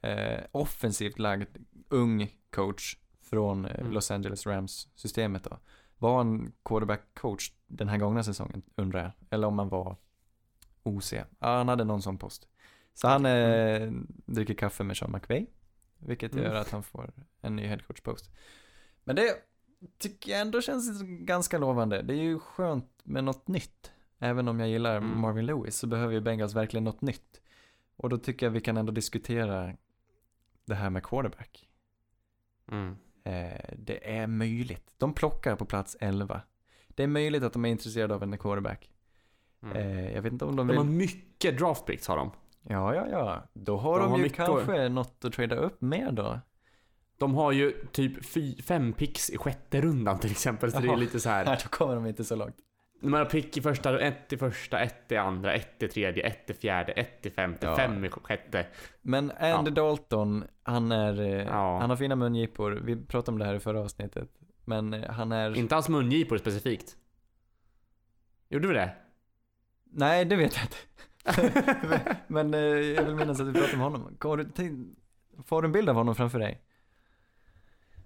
eh, offensivt lagd, ung coach från eh, Mm. Los Angeles Rams-systemet då. Var han quarterback-coach den här gångna säsongen, undrar jag? Eller om han var OC? Ja, han hade någon sån post. Så han eh, dricker kaffe med Sean McVay, vilket Mm. gör att han får en ny headcoach-post. Men det tycker jag ändå känns ganska lovande. Det är ju skönt med något nytt. Även om jag gillar Mm. Marvin Lewis så behöver ju Bengals verkligen något nytt. Och då tycker jag vi kan ändå diskutera det här med quarterback. Mm. Eh, det är möjligt. De plockar på plats 11. Det är möjligt att de är intresserade av en quarterback. Mm. Eh, jag vet inte om de De vill... har mycket draft picks har de. Ja, ja, ja. Då har De de, har ju kanske något att trada upp med då. De har ju typ fy, fem picks i sjätte rundan till exempel, så det är Jaha. lite så här. Nej, då kommer de inte så långt. Man har pick i första, ett i första, ett i andra, ett i tredje, ett i fjärde, ett i femte, Ja. fem i sjätte. Men Andy Dalton, han är, eh, Ja. han har fina mungipor. Vi pratade om det här i förra avsnittet. Men eh, han är, Inte hans mungipor specifikt. Gjorde vi det? nej det vet jag inte. men eh, jag vill minnas att vi pratade om honom. Kommer du till... Får du en bild av honom framför dig?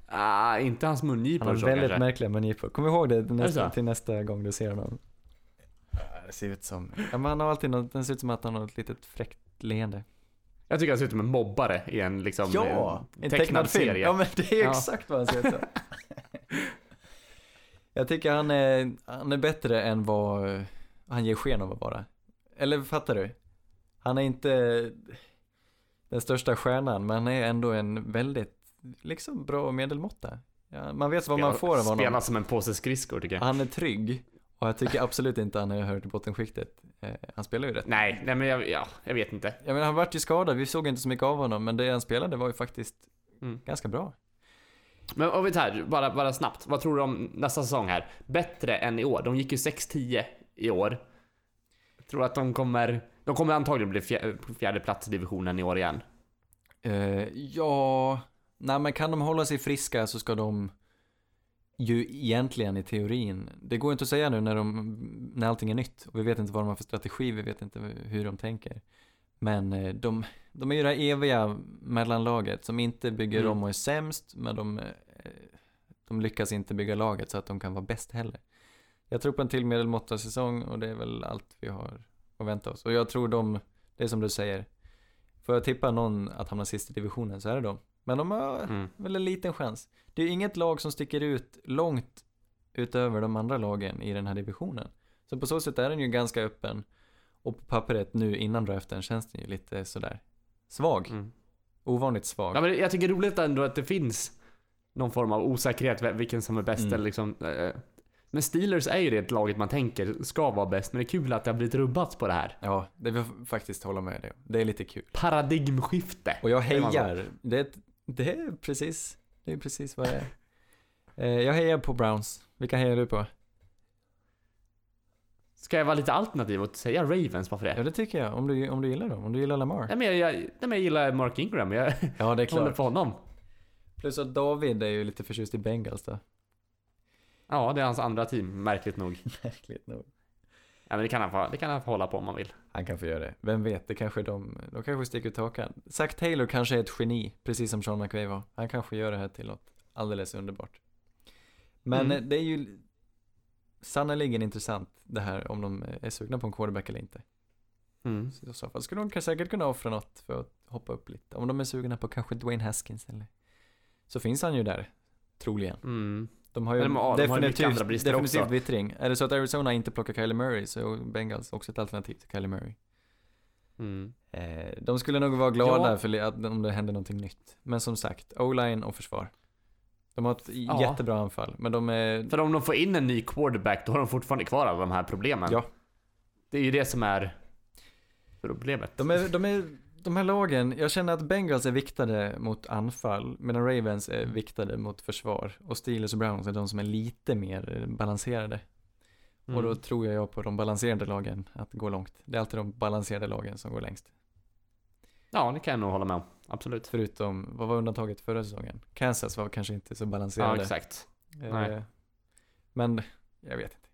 Ah, inte hans mungipor Han har så väldigt kanske. märkliga mungipor. Kom ihåg det nästa, så? till nästa gång du ser honom. Ja, Det ser ut som, ja men han har alltid något, det ser ut som att han har ett litet fräckt leende. Jag tycker han ser ut som en mobbare i en liksom Ja! eh, En tecknad film. serie. Ja men det är Ja. exakt vad han ser ut som. Jag tycker han är, han är bättre än vad han ger sken av att vara. Eller fattar du? Han är inte den största stjärnan, men han är ändå en väldigt, liksom bra medelmåtta. Ja, man vet vad man får av honom. Spelar som en påse skridskor tycker jag. Han är trygg. Och jag tycker absolut inte han är hört i bottenskiktet. Eh, han spelar ju rätt. Nej, nej men jag, ja, jag vet inte. Jag menar, han vart ju skadad, vi såg inte så mycket av honom, men det han spelade var ju faktiskt Mm. ganska bra. Men om vi tar, bara, bara snabbt. Vad tror du om nästa säsong här? Bättre än i år. De gick ju 6-10 i år. Jag tror att de kommer, de kommer antagligen bli fjär, på fjärde plats i divisionen i år igen. Uh, ja, nej men kan de hålla sig friska så ska de ju egentligen i teorin, det går inte att säga nu när, de, när allting är nytt och vi vet inte vad de har för strategi, vi vet inte hur de tänker. Men eh, de, de är ju det här eviga mellanlaget som inte bygger Mm. om och är sämst, men de, eh, de lyckas inte bygga laget så att de kan vara bäst heller. Jag tror på en till medelmåtta säsong och det är väl allt vi har att vänta oss. Och jag tror de, det är som du säger, Får jag tippa någon att hamna sist i divisionen så är det dem. Men de har Mm. väl en liten chans. Det är ju inget lag som sticker ut långt utöver de andra lagen i den här divisionen. Så på så sätt är den ju ganska öppen. Och på pappret nu innan draften känns den ju lite sådär svag. Mm. Ovanligt svag. Ja, men jag tycker det är roligt ändå att det finns någon form av osäkerhet vilken som är bäst Mm. eller liksom. eh, Men Steelers är ju det laget man tänker ska vara bäst, men det är kul att det har blivit rubbat på det här. Ja, det vill jag faktiskt hålla med dig. Det är lite kul. Paradigmskifte. Och jag hejar. Det, är- det är precis, det är precis vad det är. Eh, Jag hejar på Browns. Vilka hejar du på? Ska jag vara lite alternativ och säga Ravens, varför Ja, det? det tycker jag. Om du, om du gillar dem. Om du gillar Lamar. Nej, men jag, jag, nej, men jag gillar Mark Ingram, jag Ja, det är håller klart. på honom. Plus att David är ju lite förtjust i Bengals då. Ja, det är hans andra team, märkligt nog. Märkligt nog. Ja, men det kan han få, det kan han få hålla på om han vill. Han kan få göra det. Vem vet, det kanske de, de kanske sticker ut hakan. Zack Taylor kanske är ett geni, precis som Sean McVay var. Han kanske gör det här till något alldeles underbart. Men Mm. det är ju sannerligen intressant det här om de är sugna på en quarterback eller inte. Mm. Så I så fall skulle de säkert kunna offra något för att hoppa upp lite. Om de är sugna på kanske Dwayne Haskins eller så finns han ju där, troligen. Mm. De har ju de har- de har ju definitivt, definitivt också. vittring. Är det så att Arizona inte plockar Kyler Murray så är Bengals också ett alternativ till Kyler Murray. Mm. Eh, de skulle nog vara glada Ja. för att, om det händer någonting nytt. Men som sagt, o-line och försvar. De har ett Ja. jättebra anfall, men de är... För om de får in en ny quarterback, då har de fortfarande kvar alla de här problemen. Ja. Det är ju det som är problemet. De är, de är, de här lagen, jag känner att Bengals är viktade mot anfall, medan Ravens är viktade mot försvar. Och Steelers och Browns är de som är lite mer eh, balanserade. Mm. Och då tror jag jag på de balanserade lagen att gå långt. Det är alltid de balanserade lagen som går längst. Ja, det kan jag nog hålla med om. Absolut. Förutom, vad var undantaget förra säsongen? Kansas var kanske inte så Ja, balanserade. exakt. Eh, Nej. Men, jag vet inte.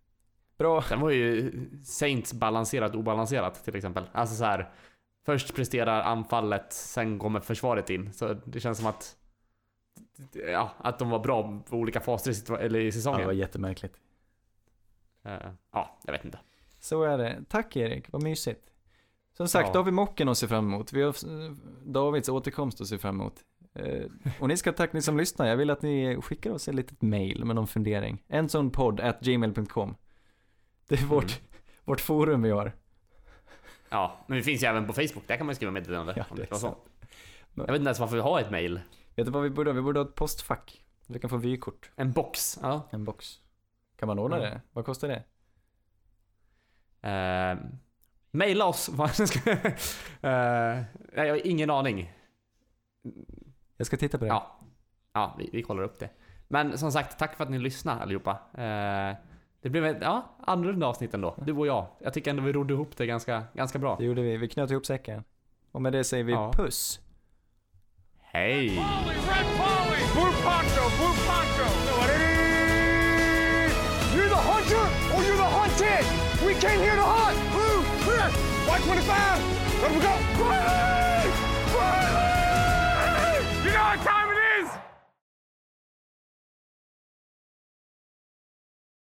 Bra. Sen var ju Saints balanserat obalanserat till exempel. Alltså så här. Först presterar anfallet, sen kommer försvaret in. Så det känns som att Ja, att de var bra på olika faser i, eller i Ja, det säsongen. var jättemärkligt. Eh, ja, jag vet inte. Så är det. Tack Erik, vad mysigt. Som sagt, Ja. då har vi mocken att se fram emot. Vi har Davids återkomst att se fram emot. Eh, Och ni ska ha tack ni som lyssnar. Jag vill att ni skickar oss ett litet mail med någon fundering. En sån podd at gmail.com. Det är vårt, Mm. vårt forum vi har. Ja, men det finns ju även på Facebook. Där kan man skriva meddelande. Ja, det så. Jag vet inte ens varför vi har ett mail. Vet du vad vi borde ha? Vi borde ha ett postfack. Vi kan få vykort. En box. Ja. En box. Kan man ordna Mm. det? Vad kostar det? Uh, maila oss. Eh, nej, jag har ingen aning. Jag ska titta på det. Ja, ja vi, vi kollar upp det. Men som sagt, tack för att ni lyssnade allihopa. Eh, det blev ett ja, annorlunda avsnitt ändå. Du och jag. Jag tycker ändå vi rodde ihop det ganska, ganska bra. Det gjorde vi. Vi knöt ihop säcken. Och med det säger vi Ja. puss. Hej! Polly, red Polly! Blue poncho, blue poncho! You're the hunter or you're the hunted! We came here to hunt! 125! Let him go! Riley! Riley! You know what time